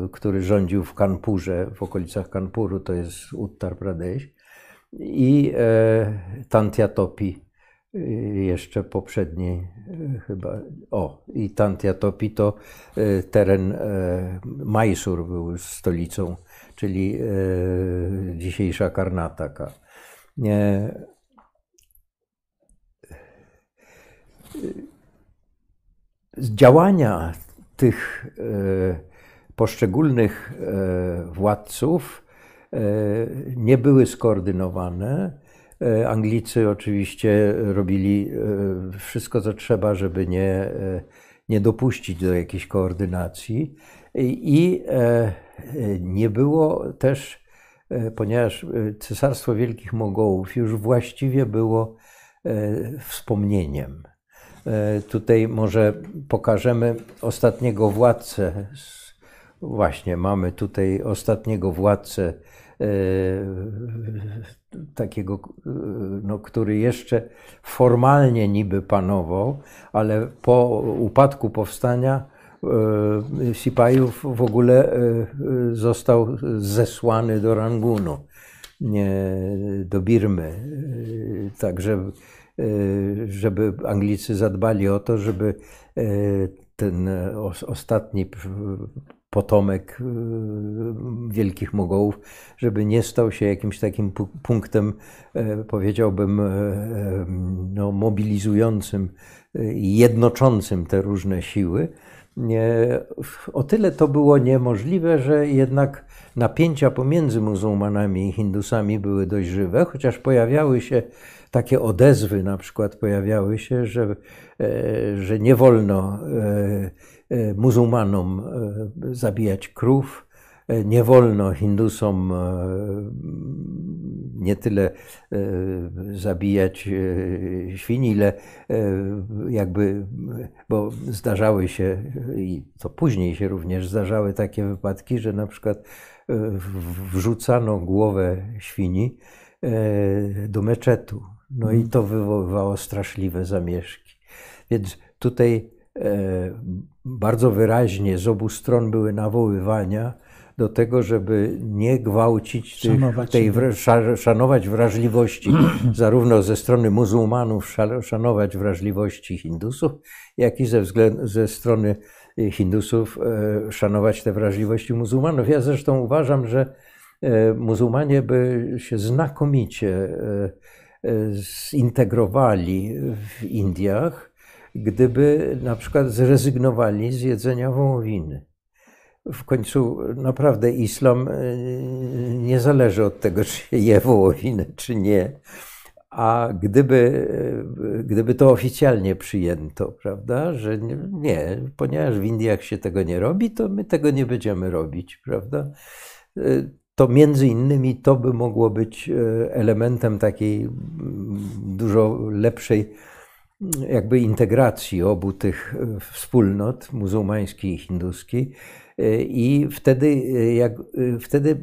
e, który rządził w Kanpurze, w okolicach Kanpuru, to jest Uttar Pradesh, i e, Tantia Topi, e, jeszcze poprzedniej chyba, o, i Tantia Topi to teren Mysur był stolicą, czyli dzisiejsza Karnataka. Działania tych e, poszczególnych e, władców e, nie były skoordynowane. Anglicy oczywiście robili wszystko, co trzeba, żeby nie, nie dopuścić do jakiejś koordynacji. I nie było też, ponieważ Cesarstwo Wielkich Mogołów już właściwie było wspomnieniem tutaj może pokażemy ostatniego władcę. Właśnie mamy tutaj ostatniego władcę, e, takiego, e, no, który jeszcze formalnie niby panował, ale po upadku powstania Sipajów w ogóle został zesłany do Rangunu, do Birmy. Także E, żeby Anglicy zadbali o to, żeby e, ten ostatni potomek e, wielkich Mogołów, żeby nie stał się jakimś takim punktem, powiedziałbym, no, mobilizującym i jednoczącym te różne siły. O tyle to było niemożliwe, że jednak napięcia pomiędzy muzułmanami i Hindusami były dość żywe, chociaż pojawiały się takie odezwy na przykład pojawiały się, że, e, że nie wolno e, e, muzułmanom zabijać krów, nie wolno Hindusom nie tyle zabijać świni, ile jakby, bo zdarzały się, i to później się również zdarzały takie wypadki, że na przykład wrzucano głowę świni do meczetu no i to wywoływało straszliwe zamieszki. Więc tutaj e, bardzo wyraźnie z obu stron były nawoływania do tego, żeby nie gwałcić tych, szanować, tej, szanować wrażliwości, [CLEARS THROAT] zarówno ze strony muzułmanów szanować wrażliwości Hindusów, jak i ze, względu, ze strony Hindusów e, szanować te wrażliwości muzułmanów. Ja zresztą uważam, że e, muzułmanie by się znakomicie zintegrowali w Indiach, gdyby na przykład zrezygnowali z jedzenia wołowiny. W końcu naprawdę islam e, nie zależy od tego, [LAUGHS] czy je wołowinę, czy nie. A gdyby, e, gdyby to oficjalnie przyjęto, prawda, że nie, ponieważ w Indiach się tego nie robi, to my tego nie będziemy robić, prawda? To między innymi to by mogło być e, elementem takiej dużo lepszej jakby integracji obu tych e, wspólnot muzułmańskiej i hinduskiej. E, I wtedy, jak, wtedy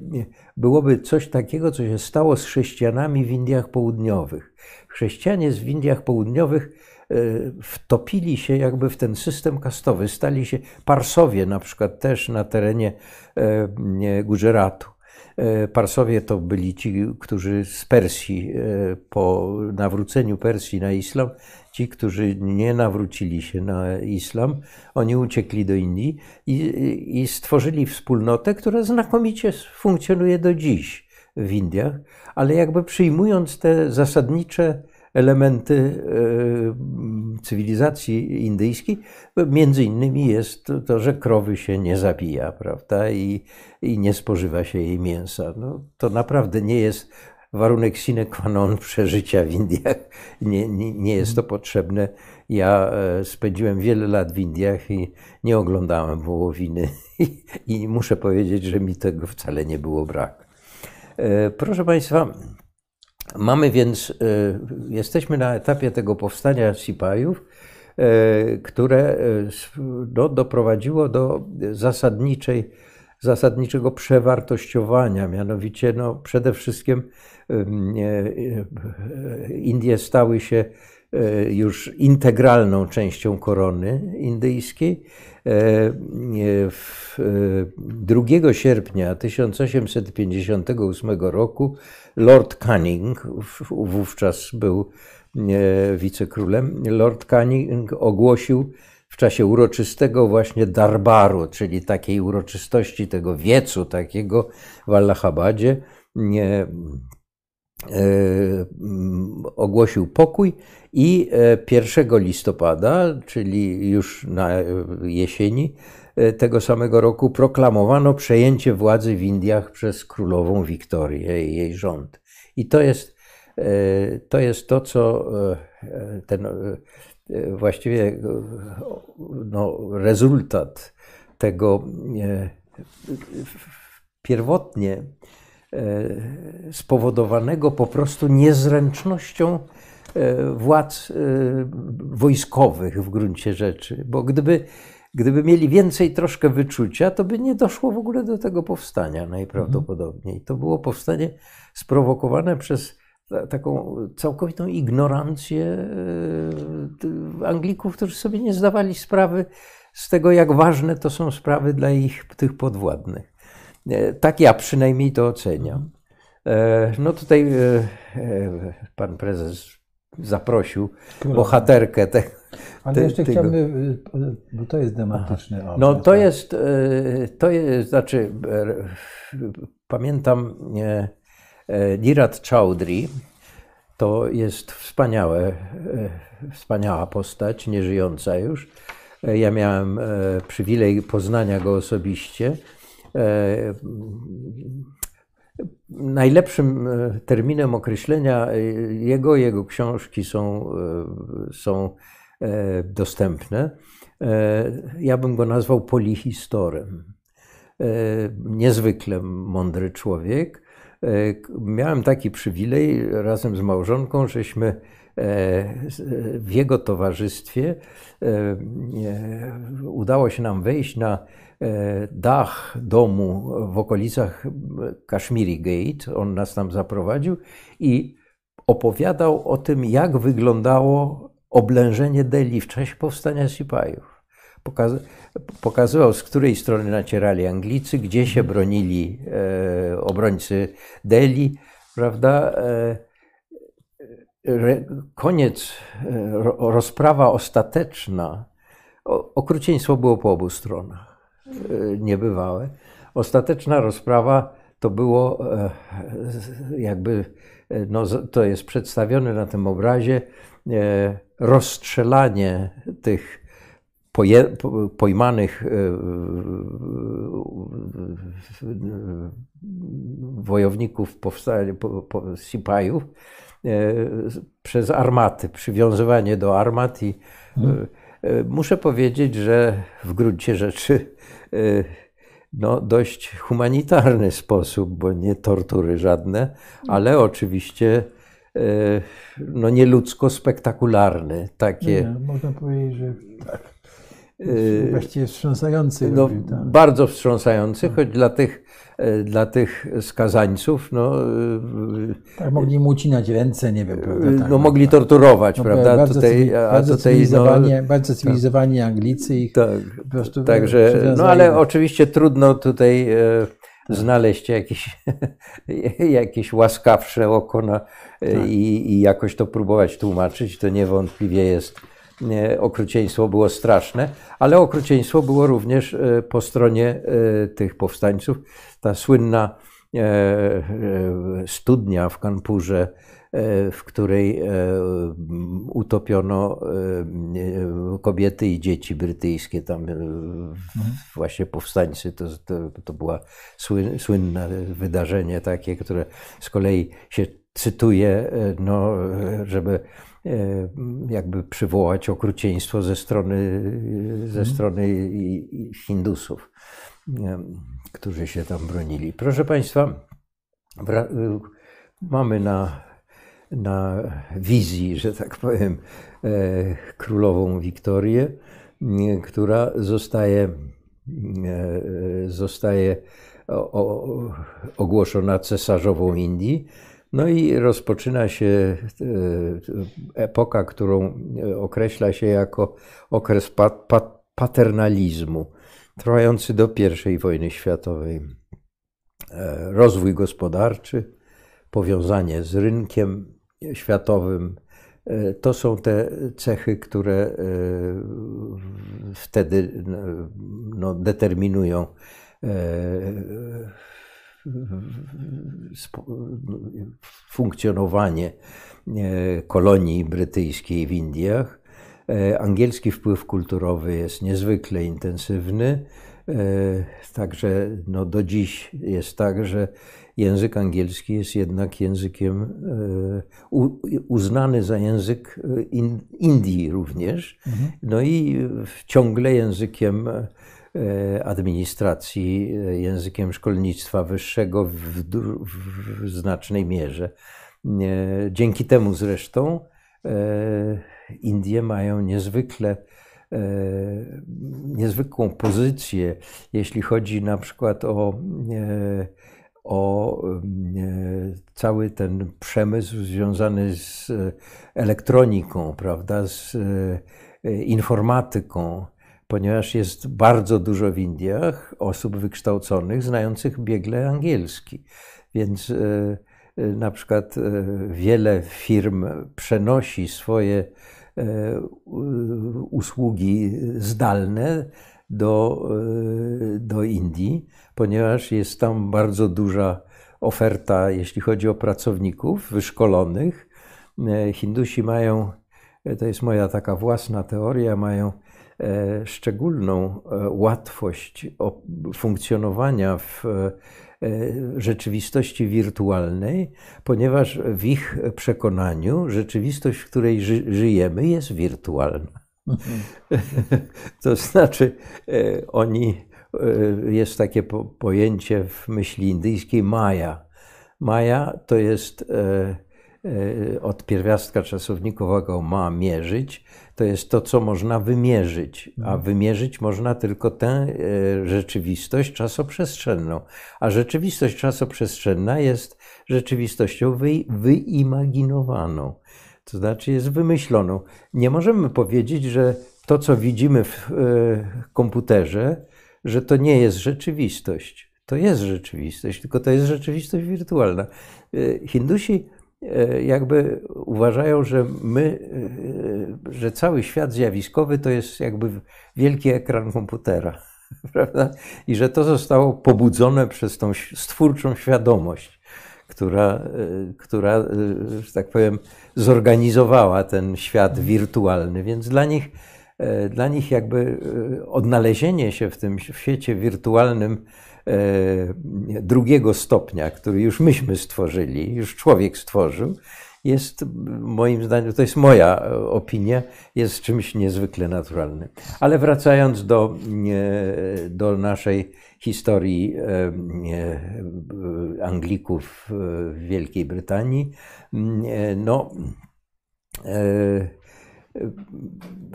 byłoby coś takiego, co się stało z chrześcijanami w Indiach Południowych. Chrześcijanie w Indiach Południowych wtopili się jakby w ten system kastowy, stali się Parsowie na przykład też na terenie Gujaratu. E, Parsowie to byli ci, którzy z Persji, e, po nawróceniu Persji na islam, ci, którzy nie nawrócili się na islam, oni uciekli do Indii i, i stworzyli wspólnotę, która znakomicie funkcjonuje do dziś w Indiach, ale jakby przyjmując te zasadnicze elementy cywilizacji indyjskiej między innymi jest to, że krowy się nie zabija, prawda, i, i nie spożywa się jej mięsa. No, to naprawdę nie jest warunek sine qua non [LAUGHS] przeżycia w Indiach. Nie, nie, nie jest to potrzebne. Ja e, spędziłem wiele lat w Indiach i nie oglądałem wołowiny [LAUGHS] i, i muszę powiedzieć, że mi tego wcale nie było brak. E, proszę Państwa, mamy więc, e, jesteśmy na etapie tego powstania Sipajów, które no, doprowadziło do zasadniczej, zasadniczego przewartościowania, mianowicie no, przede wszystkim Indie stały się e, już integralną częścią korony indyjskiej. 2 e, sierpnia 1858 roku Lord Canning, wówczas był wicekrólem, Lord Canning ogłosił w czasie uroczystego właśnie darbaru, czyli takiej uroczystości tego wiecu takiego w Allahabadzie, E, ogłosił pokój i 1 e, listopada, czyli już na jesieni e, tego samego roku, proklamowano przejęcie władzy w Indiach przez królową Wiktorię i jej rząd. I to jest to, jest to co ten właściwie no, rezultat tego pierwotnie E, spowodowanego po prostu niezręcznością e, władz e, wojskowych w gruncie rzeczy. Bo gdyby, gdyby mieli więcej troszkę wyczucia, to by nie doszło w ogóle do tego powstania najprawdopodobniej. To było powstanie sprowokowane przez taką całkowitą ignorancję Anglików, którzy sobie nie zdawali sprawy z tego, jak ważne to są sprawy dla ich tych podwładnych. E, tak ja przynajmniej to oceniam. E, no tutaj e, pan prezes zaprosił bohaterkę te, Ale jeszcze tego. chciałbym, bo to jest dramatyczne. No to jest, to jest, znaczy pamiętam Nirat Chowdhury, to jest wspaniałe, wspaniała postać, nieżyjąca już. Ja miałem przywilej poznania go osobiście. E, najlepszym e, terminem określenia e, jego, jego książki są, są dostępne. Ja bym go nazwał polihistorem. Niezwykle mądry człowiek. Miałem taki przywilej razem z małżonką, żeśmy w jego towarzystwie udało się nam wejść na dach domu w okolicach Kashmiri Gate. On nas tam zaprowadził i opowiadał o tym, jak wyglądało oblężenie Delhi w czasie powstania Sipajów. pokazywał, z której strony nacierali Anglicy, gdzie się bronili e, obrońcy Delhi, prawda? E, koniec, rozprawa ostateczna. Okrucieństwo było po obu stronach. E, niebywałe. Ostateczna rozprawa to było e, jakby, e, no, to jest przedstawione na tym obrazie, rozstrzelanie tych pojmanych wojowników powstania, Sipajów przez armaty, przywiązywanie do armat i hmm. muszę powiedzieć, że w gruncie rzeczy Y, no, dość humanitarny sposób, bo nie tortury żadne, ale oczywiście y, no, nieludzko spektakularny. Takie, nie, można powiedzieć, że tak. Y, właściwie wstrząsający. No, tak. Bardzo wstrząsający, choć dla tych E, dla tych skazańców. No, e, tak, mogli mu ucinać ręce, nie wiem. Prawda, tak, no, mogli torturować, no, prawda? Bardzo, tutaj, bardzo, tutaj, cywilizowani, no, bardzo tak. cywilizowani tak, Anglicy ich tak, po prostu Także, no ale oczywiście trudno tutaj e, znaleźć jakieś, [LAUGHS] jakieś łaskawsze oko na, tak. i, i jakoś to próbować tłumaczyć. To niewątpliwie jest okrucieństwo było straszne, ale okrucieństwo było również po stronie tych powstańców ta słynna studnia w Kanpurze, w której utopiono kobiety i dzieci brytyjskie. Tam mhm. właśnie powstańcy, to, to, to było słynne wydarzenie takie, które z kolei się cytuję, no, żeby E, jakby przywołać okrucieństwo ze strony, ze mhm. strony Hindusów, e, którzy się tam bronili. Proszę Państwa, e, mamy na, na wizji, że tak powiem, królową Wiktorię, która zostaje, zostaje ogłoszona cesarzową Indii no i rozpoczyna się e, epoka, którą e, określa się jako okres paternalizmu, trwający do I wojny światowej. E, rozwój gospodarczy, powiązanie z rynkiem światowym, to są te cechy, które wtedy no, determinują funkcjonowanie e, kolonii brytyjskiej w Indiach. E, angielski wpływ kulturowy jest niezwykle intensywny. E, także no, do dziś jest tak, że język angielski jest jednak językiem uznany za język Indii również. Mhm. No i ciągle językiem administracji e, językiem szkolnictwa wyższego w, w, znacznej mierze. E, dzięki temu zresztą Indie mają niezwykle niezwykłą pozycję, jeśli chodzi na przykład o, o cały ten przemysł związany z elektroniką, prawda, z informatyką ponieważ jest bardzo dużo w Indiach osób wykształconych, znających biegle angielski. Więc e, e, na przykład e, wiele firm przenosi swoje usługi zdalne do, do Indii, ponieważ jest tam bardzo duża oferta, jeśli chodzi o pracowników wyszkolonych. Hindusi mają, to jest moja taka własna teoria, mają szczególną e, łatwość funkcjonowania w e, rzeczywistości wirtualnej, ponieważ w ich przekonaniu rzeczywistość, w której ży żyjemy, jest wirtualna. Mhm. [LAUGHS] to znaczy, oni, jest takie pojęcie w myśli indyjskiej Maja. Maja to jest od pierwiastka czasownikowego ma mierzyć, to jest to, co można wymierzyć, a mhm. wymierzyć można tylko tę e, rzeczywistość czasoprzestrzenną. A rzeczywistość czasoprzestrzenna jest rzeczywistością wy, wyimaginowaną, to znaczy jest wymyśloną. Nie możemy powiedzieć, że to, co widzimy w e, komputerze, że to nie jest rzeczywistość. To jest rzeczywistość, tylko to jest rzeczywistość wirtualna. E, Hindusi jakby uważają, że my, e, że cały świat zjawiskowy to jest jakby wielki ekran komputera, [LAUGHS] prawda? I że to zostało pobudzone przez tą stwórczą świadomość, która, e, która, że tak powiem, zorganizowała ten świat wirtualny. Więc dla nich, dla nich jakby odnalezienie się w tym świecie wirtualnym E, drugiego stopnia, który już myśmy stworzyli, już człowiek stworzył, jest moim zdaniem, to jest moja opinia, jest czymś niezwykle naturalnym. Ale wracając do, do naszej historii e, Anglików w Wielkiej Brytanii, no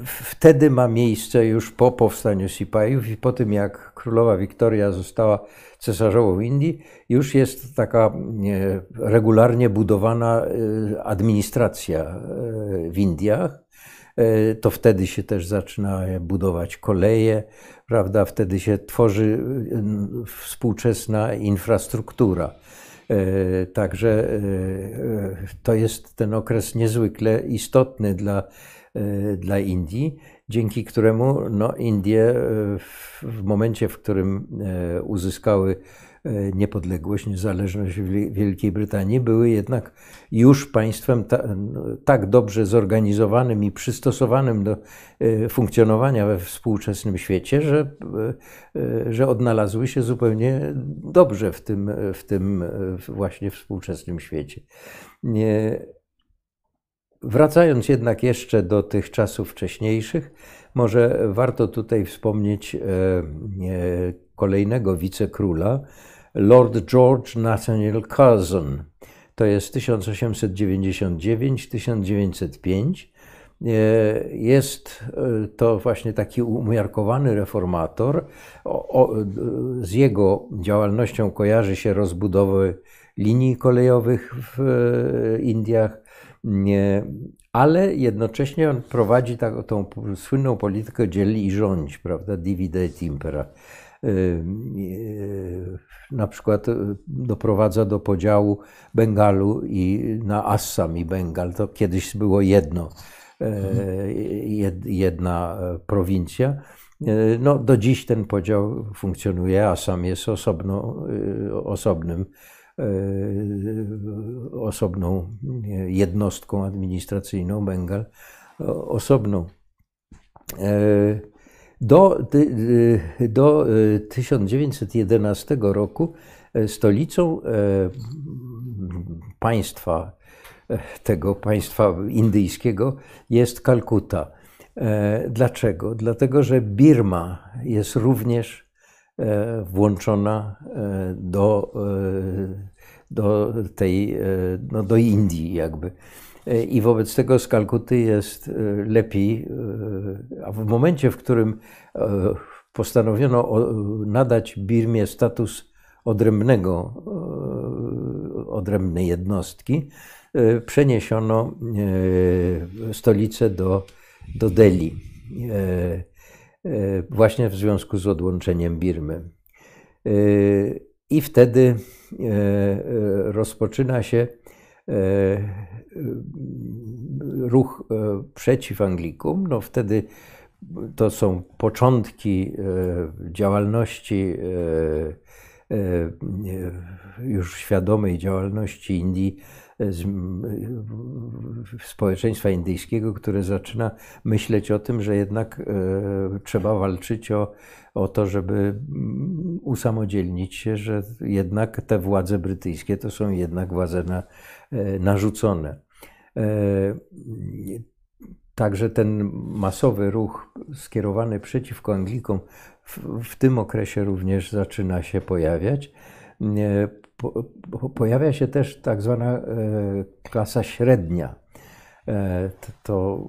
wtedy ma miejsce już po powstaniu Sipajów i po tym, jak królowa Wiktoria została cesarzową Indii, już jest taka regularnie budowana e, administracja e, w Indiach. E, to wtedy się też zaczyna budować koleje, prawda? Wtedy się tworzy współczesna infrastruktura. Także to jest ten okres niezwykle istotny dla dla Indii, dzięki któremu no, Indie e, w momencie, w którym e, uzyskały niepodległość, niezależność Wielkiej Brytanii, były jednak już państwem ta, tak dobrze zorganizowanym i przystosowanym do funkcjonowania we współczesnym świecie, że, że odnalazły się zupełnie dobrze w tym, w tym właśnie współczesnym świecie. Wracając jednak jeszcze do tych czasów wcześniejszych, może warto tutaj wspomnieć kolejnego wicekróla, Lord George Nathaniel Curzon. To jest 1899-1905. E, jest e, to właśnie taki umiarkowany reformator. z jego działalnością kojarzy się rozbudowy linii kolejowych w e, Indiach, ale jednocześnie on prowadzi tak, tą słynną politykę dziel i rządź, prawda, divide et impera na przykład e, doprowadza do podziału Bengalu i na Assam i Bengal. To kiedyś było jedno, jedna prowincja. No, do dziś ten podział funkcjonuje. Assam jest osobno, osobnym, osobną jednostką administracyjną, Bengal osobną. Do, do 1911 e, roku e, stolicą e, państwa, tego państwa indyjskiego jest Kalkuta. Dlaczego? Dlatego, że Birma jest również włączona do, do tej, no do Indii jakby. I wobec tego z Kalkuty jest e, lepiej. E, a w momencie, w którym e, postanowiono nadać Birmie status odrębnego, odrębnej jednostki, przeniesiono stolicę do, do Delhi. Właśnie w związku z odłączeniem Birmy. I wtedy rozpoczyna się ruch e, przeciw Anglikom, no wtedy to są początki e, działalności, e, już świadomej działalności Indii, społeczeństwa indyjskiego, które zaczyna myśleć o tym, że jednak trzeba walczyć o, o to, żeby usamodzielnić się, że jednak te władze brytyjskie to są jednak władze na, narzucone. E, także ten masowy ruch skierowany przeciwko Anglikom w, w tym okresie również zaczyna się pojawiać. E, po, pojawia się też tak zwana e, klasa średnia. To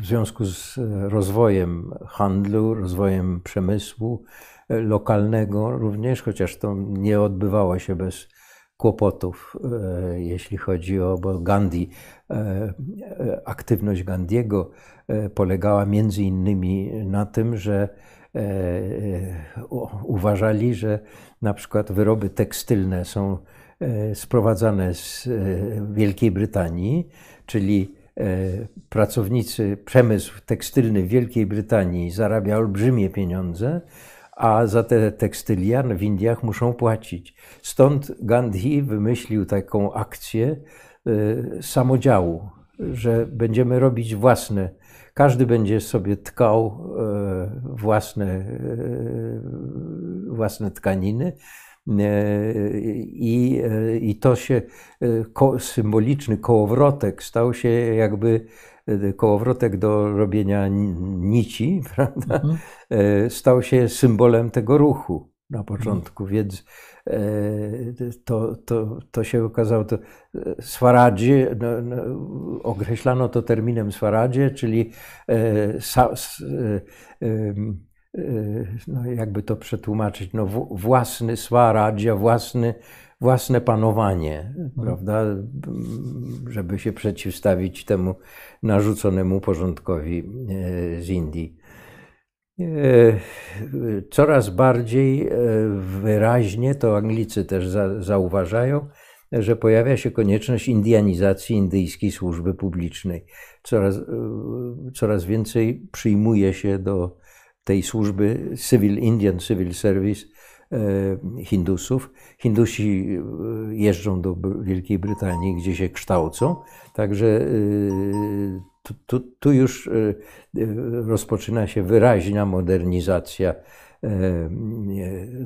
w związku z rozwojem handlu, rozwojem przemysłu lokalnego również, chociaż to nie odbywało się bez kłopotów, e, jeśli chodzi o, bo Gandhi, e, e, aktywność Gandiego polegała między innymi na tym, że uważali, że na przykład wyroby tekstylne są sprowadzane z Wielkiej Brytanii, czyli pracownicy, przemysł tekstylny w Wielkiej Brytanii zarabia olbrzymie pieniądze, a za te tekstylia w Indiach muszą płacić. Stąd Gandhi wymyślił taką akcję samodziału, że będziemy robić własne, każdy będzie sobie tkał y, własne, y, własne tkaniny. I, I to się symboliczny kołowrotek stał się jakby kołowrotek do robienia nici, [LAUGHS] prawda, mhm. E, stał się symbolem tego ruchu na początku, mhm. więc e, to, to, to się okazało, to e, swaradzie, no, no, określano to terminem swaradzie, czyli sa, no jakby to przetłumaczyć, no własny swaradzie, własny własne panowanie, mhm. prawda, żeby się przeciwstawić temu narzuconemu porządkowi e, z Indii. E, coraz bardziej e, wyraźnie, to Anglicy też zauważają, że pojawia się konieczność indianizacji indyjskiej służby publicznej. Coraz, coraz więcej przyjmuje się do tej służby Civil Indian Civil Service Hindusów. Hindusi jeżdżą do Wielkiej Brytanii, gdzie się kształcą, także tu, tu, tu już rozpoczyna się wyraźna modernizacja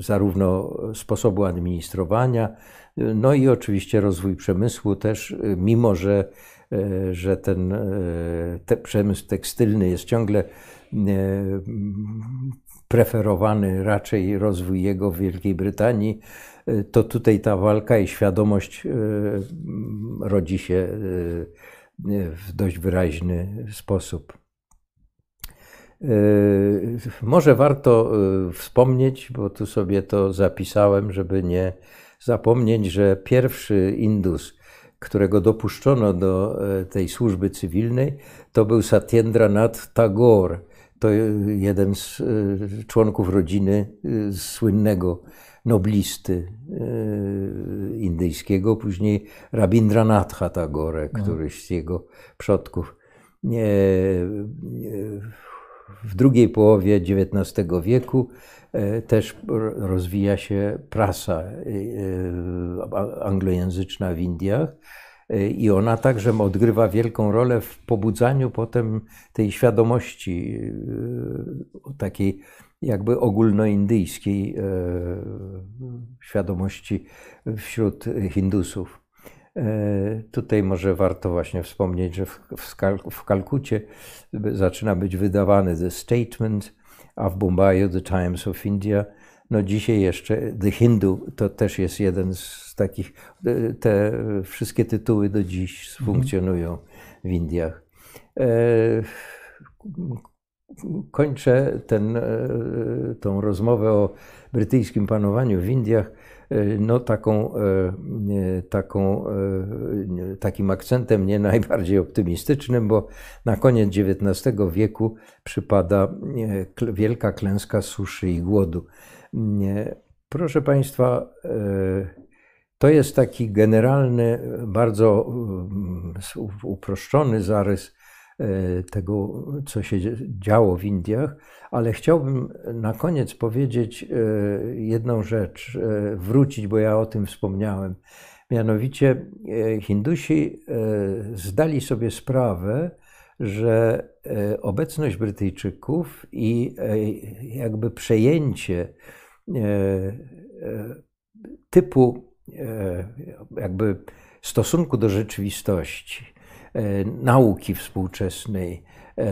zarówno sposobu administrowania, no i oczywiście rozwój przemysłu też, mimo że, że ten te przemysł tekstylny jest ciągle preferowany, raczej rozwój jego w Wielkiej Brytanii, to tutaj ta walka i świadomość rodzi się w dość wyraźny sposób. Może warto wspomnieć, bo tu sobie to zapisałem, żeby nie zapomnieć, że pierwszy Indus, którego dopuszczono do tej służby cywilnej, to był Satyendra Tagore. To jeden z członków rodziny słynnego noblisty indyjskiego, później Rabindranatha Tagore, no. któryś z jego przodków w drugiej połowie XIX wieku e, też rozwija się prasa e, e, anglojęzyczna w Indiach. I ona także odgrywa wielką rolę w pobudzaniu potem tej świadomości takiej jakby ogólnoindyjskiej świadomości wśród Hindusów. Tutaj może warto właśnie wspomnieć, że w, w Kalkucie zaczyna być wydawany The Statement, a w Bombaju The Times of India. No dzisiaj jeszcze The Hindu to też jest jeden z takich, e, te wszystkie tytuły do dziś funkcjonują w Indiach. E, kończę ten, tą rozmowę o brytyjskim panowaniu w Indiach E, no, taką, e, taką, e, takim akcentem nie najbardziej optymistycznym, bo na koniec XIX wieku przypada wielka klęska suszy i głodu. Proszę Państwa, to jest taki generalny, bardzo uproszczony zarys tego, co się działo w Indiach, ale chciałbym na koniec powiedzieć e, jedną rzecz, e, wrócić, bo ja o tym wspomniałem. Mianowicie e, Hindusi zdali sobie sprawę, że obecność Brytyjczyków i jakby przejęcie typu jakby stosunku do rzeczywistości, nauki współczesnej, E, e,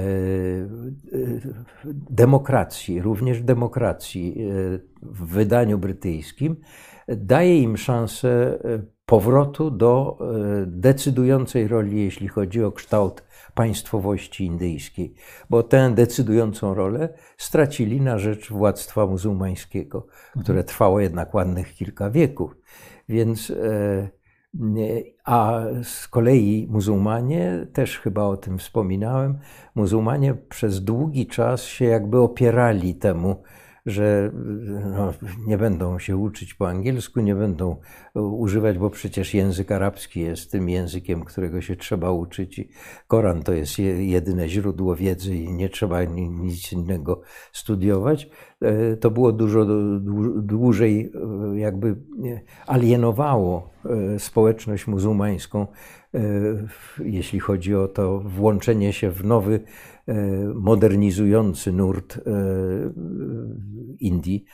demokracji, również demokracji e, w wydaniu brytyjskim, daje im szansę powrotu do decydującej roli, jeśli chodzi o kształt państwowości indyjskiej, bo tę decydującą rolę stracili na rzecz władztwa muzułmańskiego, które trwało jednak ładnych kilka wieków. Więc a z kolei muzułmanie, też chyba o tym wspominałem, muzułmanie przez długi czas się jakby opierali temu, że no, nie będą się uczyć po angielsku, nie będą używać, bo przecież język arabski jest tym językiem, którego się trzeba uczyć. I Koran to jest jedyne źródło wiedzy i nie trzeba nic innego studiować. E, to było dużo dłużej, e, jakby alienowało e, społeczność muzułmańską, jeśli chodzi o to włączenie się w nowy E, modernizujący nurt e, Indii,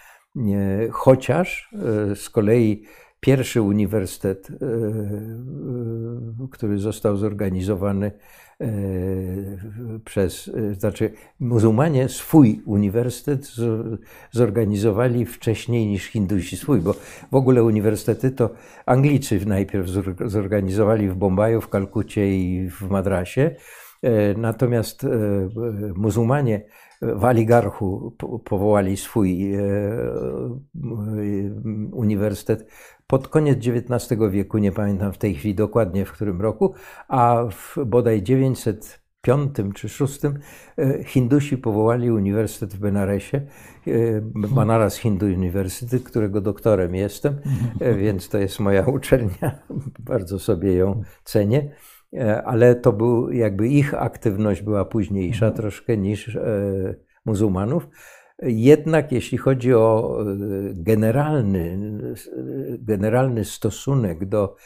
chociaż e, z kolei pierwszy uniwersytet, który został zorganizowany przez, znaczy muzułmanie swój uniwersytet zorganizowali wcześniej niż Hindusi swój, bo w ogóle uniwersytety to Anglicy najpierw zorganizowali w Bombaju, w Kalkucie i w Madrasie, E, natomiast e, muzułmanie w Aligarchu powołali swój e, uniwersytet pod koniec XIX wieku, nie pamiętam w tej chwili dokładnie w którym roku, a w bodaj 905 czy 6 Hindusi powołali uniwersytet w Benaresie, Banaras Hindu University, którego doktorem jestem, więc to jest moja uczelnia, [LAUGHS] bardzo sobie ją cenię. E, ale to był jakby ich aktywność była późniejsza mhm. troszkę niż e, muzułmanów. Jednak jeśli chodzi o generalny, generalny stosunek do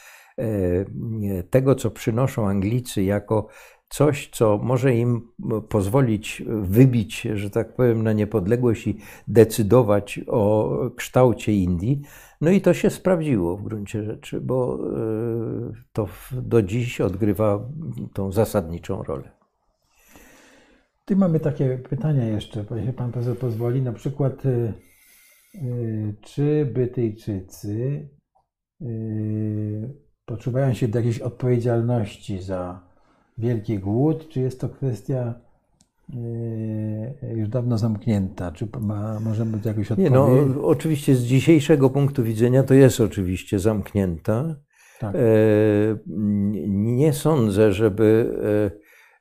tego, co przynoszą Anglicy jako coś, co może im pozwolić wybić że tak powiem, na niepodległość i decydować o kształcie Indii. No i to się sprawdziło w gruncie rzeczy, bo e, to do dziś odgrywa tą zasadniczą rolę. Tu mamy takie pytania jeszcze, jeśli pan profesor pozwoli. Na przykład, e, e, czy Brytyjczycy poczuwają się do jakiejś odpowiedzialności za wielki głód, czy jest to kwestia już dawno zamknięta? Czy ma, możemy być jakoś odpowiedź? Nie, no, oczywiście z dzisiejszego punktu widzenia to jest oczywiście zamknięta. Tak. E, nie sądzę, żeby,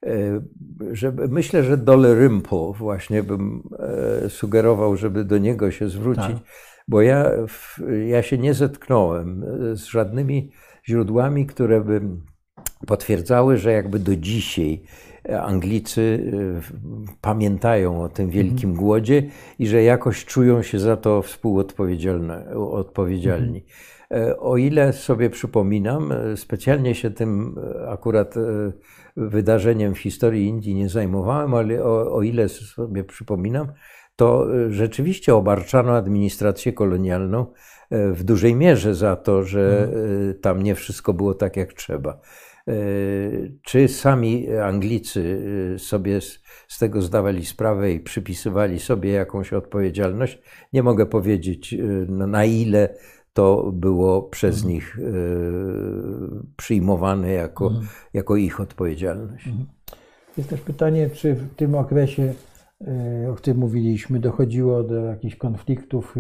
e, żeby. Myślę, że Dole Rimpo właśnie bym sugerował, żeby do niego się zwrócić, tak. bo ja, ja się nie zetknąłem z żadnymi źródłami, które by potwierdzały, że jakby do dzisiaj Anglicy e, pamiętają o tym wielkim mhm. głodzie i że jakoś czują się za to współodpowiedzialni. Mhm. O ile sobie przypominam, e, specjalnie się tym akurat wydarzeniem w historii Indii nie zajmowałem, ale o, o ile sobie przypominam, to rzeczywiście obarczano administrację kolonialną w dużej mierze za to, że mhm. tam nie wszystko było tak jak trzeba. Czy sami Anglicy e, sobie z tego zdawali sprawę i przypisywali sobie jakąś odpowiedzialność? Nie mogę powiedzieć, e, na ile to było przez mhm. nich przyjmowane jako, mhm. jako ich odpowiedzialność. Mhm. Jest też pytanie, czy w tym okresie, o którym mówiliśmy, dochodziło do jakichś konfliktów,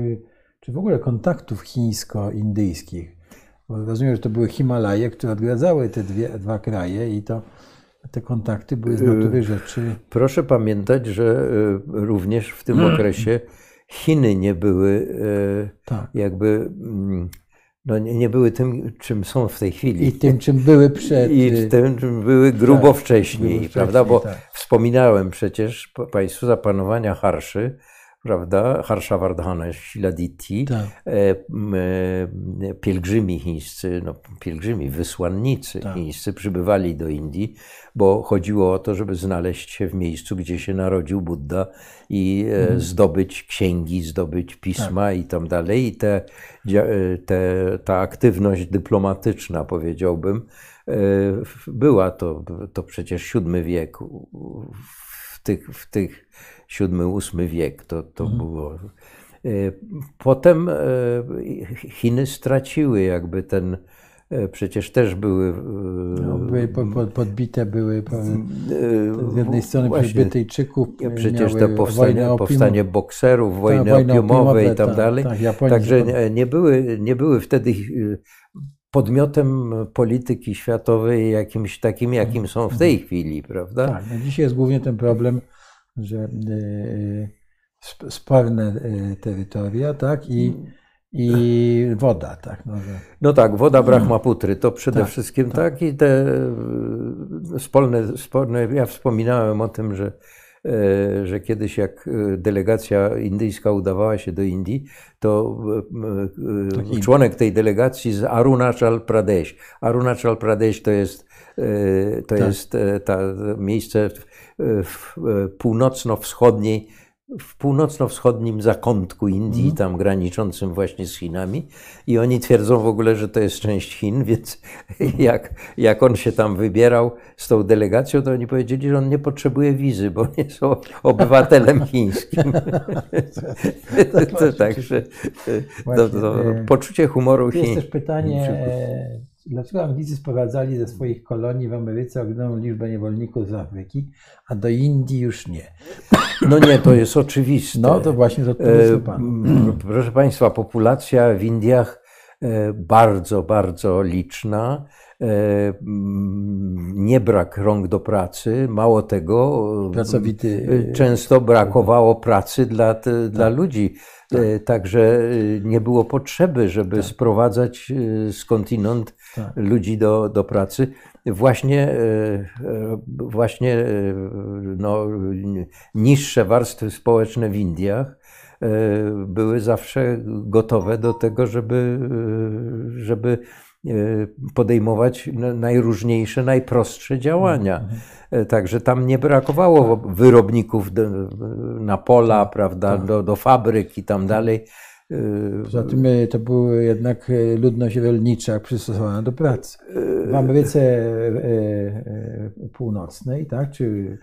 czy w ogóle kontaktów chińsko-indyjskich? Bo rozumiem, że to były Himalaje, które odgradzały te dwie, dwa kraje i to te kontakty były z natury y, rzeczy. Proszę pamiętać, że y, również w tym okresie Chiny nie były y, tak. jakby mm, no nie, nie, były tym, czym są w tej chwili. I tym, czym były przed. I tym, czym były grubo tak, wcześniej, grubo prawda? Bo tak. wspominałem przecież Państwu zapanowania Harszy, prawda, Harshavardhana Shiladiti, tak. E, e, pielgrzymi chińscy, no, pielgrzymi, wysłannicy tak. chińscy przybywali do Indii, bo chodziło o to, żeby znaleźć się w miejscu, gdzie się narodził Buddha i e, mhm. zdobyć księgi, zdobyć pisma tak. i tam dalej. I te, te, ta aktywność dyplomatyczna, powiedziałbym, była to, to przecież VII wiek w tych, w tych VII-VIII wiek to, to mhm. było. E, potem e, Chiny straciły jakby ten, e, przecież też były. No, były podbite, były z jednej strony przez Brytyjczyków. Przecież to powstanie, powstanie bokserów, wojny ta, opiumowej i tak dalej. Tak, Także nie, nie, były, nie były wtedy podmiotem polityki światowej jakimś takim, jakim są w tej chwili, prawda? Tak, no dzisiaj jest głównie ten problem że e, e, sporne e, terytoria, tak, i, i woda, tak. No, że... no tak, woda Brahmaputry to przede tak, wszystkim tak. tak. i te sporne, sporne, ja wspominałem o tym, że że kiedyś jak delegacja indyjska udawała się do Indii, to członek tej delegacji z Arunachal Pradesh. Arunachal Pradesh to jest, to tak. jest ta miejsce w północno-wschodniej, w północno-wschodnim zakątku Indii, mm. tam graniczącym właśnie z Chinami. I oni twierdzą w ogóle, że to jest część Chin, [LAUGHS] więc jak, jak on się tam wybierał z tą delegacją, to oni powiedzieli, że on nie potrzebuje wizy, bo [LAUGHS] nie są obywatelem [LAUGHS] chińskim. to, także to, to, poczucie humoru chińskiego. Jest też pytanie Dlaczego Anglicy sprowadzali ze swoich kolonii w Ameryce ogromną liczbę niewolników z Afryki, a do Indii już nie? No nie, to jest oczywiste. No to właśnie to e, pan. Proszę Państwa, populacja w Indiach e, bardzo, bardzo liczna. Nie brak rąk do pracy, mało tego, Pracowity. często brakowało pracy dla, dla Tak. ludzi. Także nie było potrzeby, żeby Tak. sprowadzać skądinąd Tak. ludzi do, do pracy. Właśnie, e, e, właśnie e, no, niższe warstwy społeczne w Indiach e, były zawsze gotowe do tego, żeby, e, żeby e, podejmować na- najróżniejsze, najprostsze działania. E, Także tam nie brakowało wyrobników do, na pola, prawda, tak. do, do fabryk i tam dalej. E, Poza tym e, to była jednak e, ludność rolnicza przystosowana do pracy. W Ameryce e, e, Północnej, tak, czy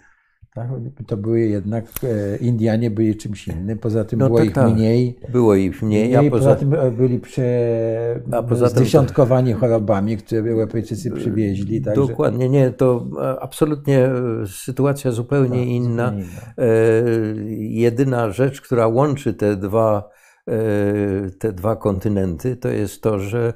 tak, to były jednak, e, Indianie byli czymś innym, poza tym No było tak, ich tak. mniej. Było ich mniej, a poza tym tym e, byli prze, A poza tym zdziesiątkowani chorobami, które Europejczycy przywieźli. Także Dokładnie, nie, to e, absolutnie e, sytuacja zupełnie Tak, inna. inna. E, Jedyna rzecz, która łączy te dwa, e, te dwa kontynenty, to jest to, że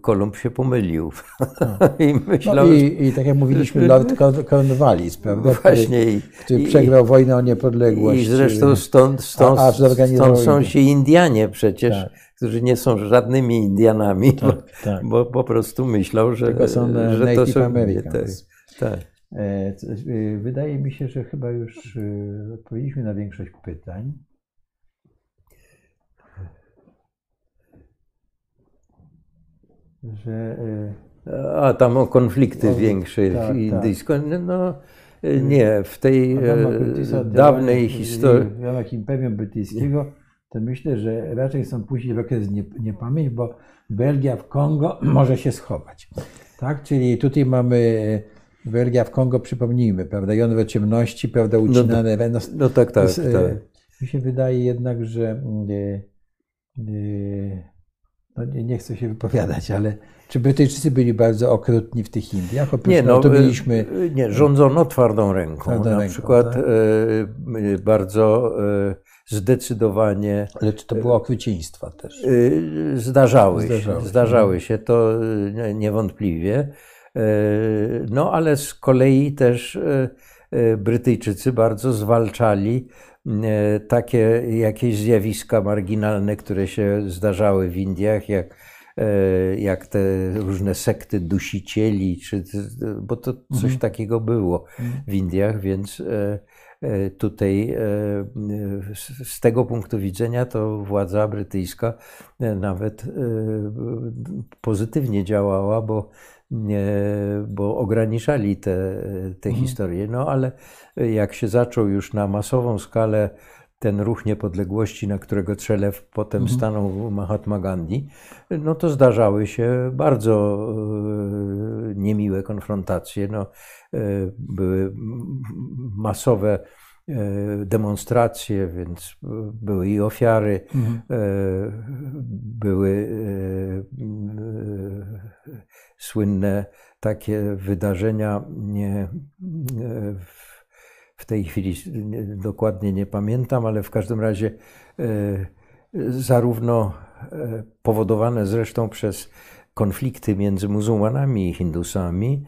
Kolumb się pomylił [LAUGHS] i myślał, Tak. No i, I tak jak mówiliśmy, Lord Corn- Cornwallis, prawda? który- właśnie i, który i- przegrał wojnę o niepodległość. i zresztą stąd, stąd, a stąd są ci Indianie przecież, Tak. którzy nie są żadnymi Indianami, bo, Tak, tak. bo po prostu myślał, że, Tylko są, e, że to Native są Americans. Tak, tak. E, e, Wydaje mi się, że chyba już e, odpowiedzieliśmy na większość pytań. Że e, A tam o konflikty O, większe tak, indyjsko. No, nie, w tej e, dawnej historii. W ramach Imperium Brytyjskiego to myślę, że raczej są później w okres nie, niepamięć, bo Belgia w Kongo [CLEARS THROAT] może się schować. Tak? Czyli tutaj mamy Belgia w Kongo, przypomnijmy, prawda? Jądro ciemności, prawda? Ucinane. No, No tak, tak, tak. e, Mi się wydaje jednak, że e, e, no nie, nie chcę się wypowiadać, ale czy Brytyjczycy byli bardzo okrutni w tych Indiach? Oprócz Nie, no, no, to mieliśmy nie, rządzono twardą ręką. Twardą Na ręką, przykład tak. e, bardzo e, zdecydowanie Ale czy to było okrucieństwa też? zdarzały, Zdarzały się, zdarzały się, to e, niewątpliwie. No ale z kolei też Brytyjczycy bardzo zwalczali takie jakieś zjawiska marginalne, które się zdarzały w Indiach, jak, e, jak te różne sekty dusicieli, czy, bo to coś Mhm. takiego było w Indiach, więc e, e, tutaj e, z- tego punktu widzenia to władza brytyjska e, nawet e, pozytywnie działała, bo, bo ograniczali te, te Mhm. historie. No ale jak się zaczął już na masową skalę ten ruch niepodległości, na którego czele potem Mhm. stanął Mahatma Gandhi, no to zdarzały się bardzo e, niemiłe konfrontacje. No, e, były masowe e, demonstracje, więc były i ofiary, Mhm. były słynne takie wydarzenia. Nie, e, w- w tej chwili nie- dokładnie nie pamiętam, ale w każdym razie e, zarówno e, powodowane zresztą przez konflikty między muzułmanami i hindusami,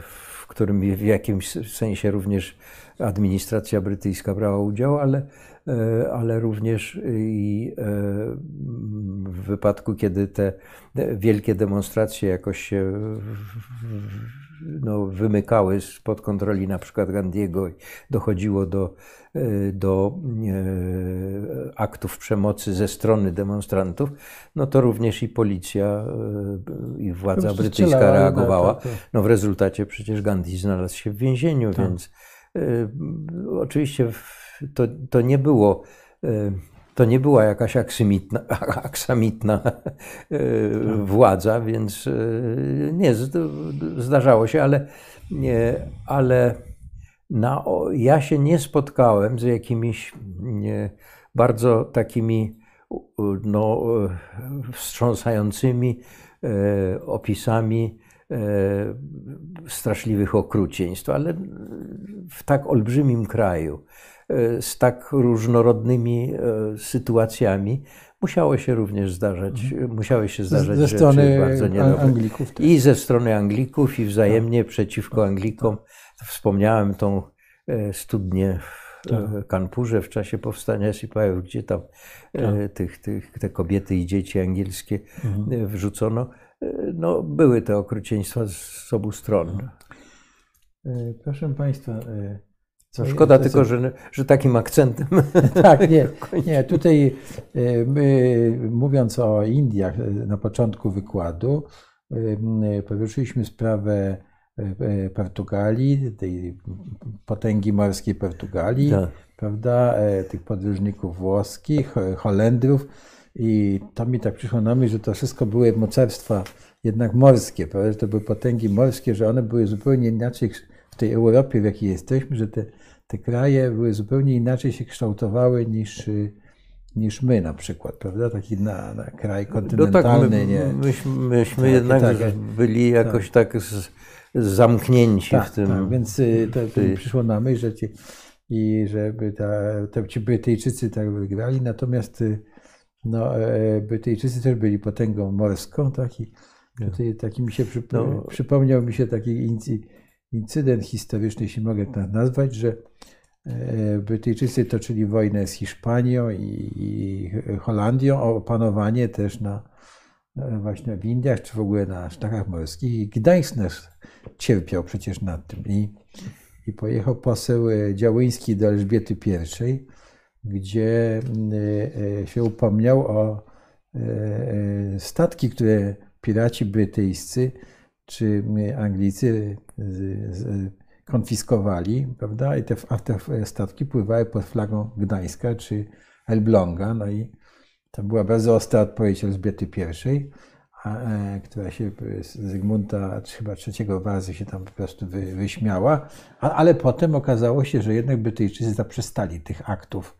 w którym w jakimś sensie również administracja brytyjska brała udział, ale, ale również i e, w wypadku, kiedy te wielkie demonstracje jakoś się no, wymykały spod kontroli na przykład Gandiego i dochodziło do, e, do e, aktów przemocy ze strony demonstrantów, no to również i policja e, i władza brytyjska reagowała. tak, tak. No w rezultacie przecież Gandhi znalazł się w więzieniu, Tak. więc e, oczywiście w- to, to nie było. e, To nie była jakaś aksamitna, [LAUGHS] aksamitna e, władza, więc e, nie, zdarzało się, ale, nie, ale na, ja się nie spotkałem z jakimiś nie, bardzo takimi no, wstrząsającymi opisami straszliwych okrucieństw, ale w tak olbrzymim kraju, z tak różnorodnymi sytuacjami, musiało się również zdarzać, mhm. musiały się zdarzać ze strony bardzo niedobre. Anglików. Tak. I ze strony Anglików, i wzajemnie tak. przeciwko Anglikom. Wspomniałem tą studnię w tak. Kanpurze w czasie powstania Sipajów, gdzie tam tak. tych, tych, te kobiety i dzieci angielskie mhm. wrzucono. No, były te okrucieństwa z obu stron. Mhm. E, proszę Państwa. E, co szkoda tylko, że, że takim akcentem. [LAUGHS] Tak, nie, [LAUGHS] nie. Tutaj e, my, mówiąc o Indiach na początku wykładu, poruszyliśmy sprawę Portugalii, tej potęgi morskiej Portugalii, tak. prawda, tych podróżników włoskich, Holendrów. I to mi tak przyszło na myśl, że to wszystko były mocarstwa jednak morskie, prawda, że to były potęgi morskie, że one były zupełnie inaczej w tej Europie, w jakiej jesteśmy, że te, te kraje były zupełnie inaczej się kształtowały niż, niż my na przykład, prawda? Taki na, na kraj kontynentalny. No tak, my, nie. Myśmy, myśmy tak, jednak tak, byli jakoś tak, tak z, zamknięci tak, w tym. Tak, więc y, to, to mi przyszło na myśl, że ci, i żeby ta, to ci Brytyjczycy tak wygrali, natomiast y, no, e, Brytyjczycy też byli potęgą morską, tak? I tutaj taki mi się przypo, no. przypomniał mi się taki incydent historyczny, jeśli mogę tak nazwać, że e, Brytyjczycy toczyli wojnę z Hiszpanią i Holandią o opanowanie też na e, właśnie w Indiach, czy w ogóle na szlakach morskich. I Gdańsk nasz cierpiał przecież nad tym. I, i pojechał poseł e, Działyński do Elżbiety I, gdzie się upomniał o statki, które piraci brytyjscy czy Anglicy konfiskowali, prawda? I te, a te statki pływały pod flagą Gdańska czy Elbląga. No i to była bardzo ostra odpowiedź Elżbiety I, a, e, która się z Zygmunta chyba trzeciego wazy się tam po prostu wy, wyśmiała, a, ale potem okazało się, że jednak Brytyjczycy zaprzestali tych aktów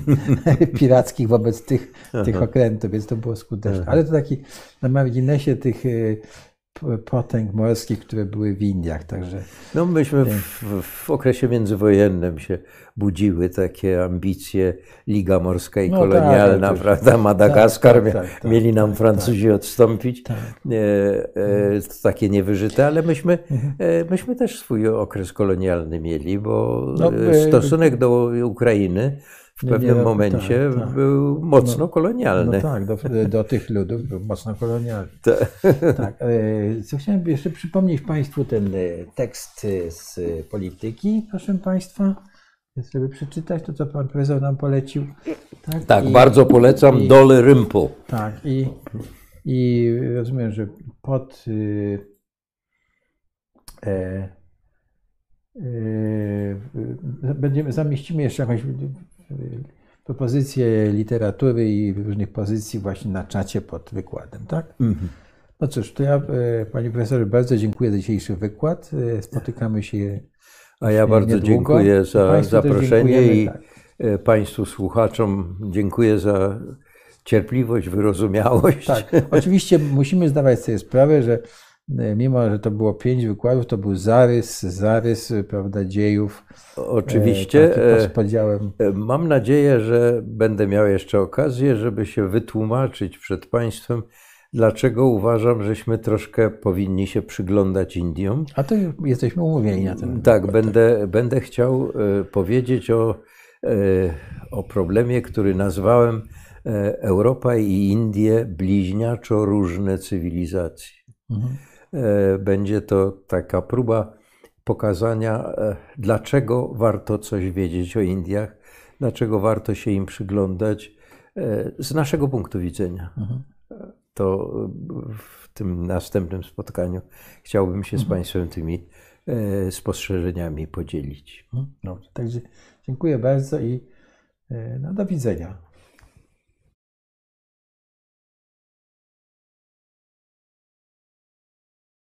[LAUGHS] pirackich wobec tych, tych okrętów, więc to było skuteczne. Ale to taki na marginesie tych e, potęg morskich, które były w Indiach. Także, no myśmy w, w okresie międzywojennym się budziły takie ambicje, Liga Morska i no Kolonialna, tak, prawda? Madagaskar, tak, tak, tak mieli nam tak, Francuzi tak. odstąpić. E, e, takie niewyżyte, ale myśmy, mhm. e, myśmy też swój okres kolonialny mieli, bo no, e, stosunek do Ukrainy w pewnym nie, momencie tak, tak. był mocno no, kolonialny. No tak, do, do, tych ludów był mocno kolonialny. tak. E, co chciałem jeszcze przypomnieć Państwu ten e, tekst e, z polityki, proszę Państwa. Żeby przeczytać to, co Pan Profesor nam polecił. Tak, tak I, bardzo polecam i, Dole Rympu. Tak, i, i rozumiem, że pod e, e, będziemy, zamieścimy jeszcze jakąś propozycje literatury i różnych pozycji właśnie na czacie pod wykładem, tak? Mhm. No cóż, to ja, e, Panie Profesorze, bardzo dziękuję za dzisiejszy wykład. E, spotykamy się. A ja bardzo niedługo. dziękuję za zaproszenie i tak. E, Państwu słuchaczom dziękuję za cierpliwość, wyrozumiałość. Tak, oczywiście musimy zdawać sobie sprawę, że mimo że to było pięć wykładów, to był zarys, zarys prawda, dziejów. Oczywiście. E, podziałem. E, mam nadzieję, że będę miał jeszcze okazję, żeby się wytłumaczyć przed Państwem, dlaczego uważam, żeśmy troszkę powinni się przyglądać Indiom. A to jesteśmy umówieni na ten Tak, będę, będę chciał powiedzieć o, o problemie, który nazwałem Europa i Indie bliźniaczo różne cywilizacje. Mhm. E, będzie to taka próba pokazania, e, dlaczego warto coś wiedzieć o Indiach, dlaczego warto się im przyglądać e, z naszego punktu widzenia. Mhm. To w tym następnym spotkaniu chciałbym się z mhm. Państwem tymi spostrzeżeniami podzielić. Mhm. Dobrze, także dziękuję bardzo i no, do widzenia.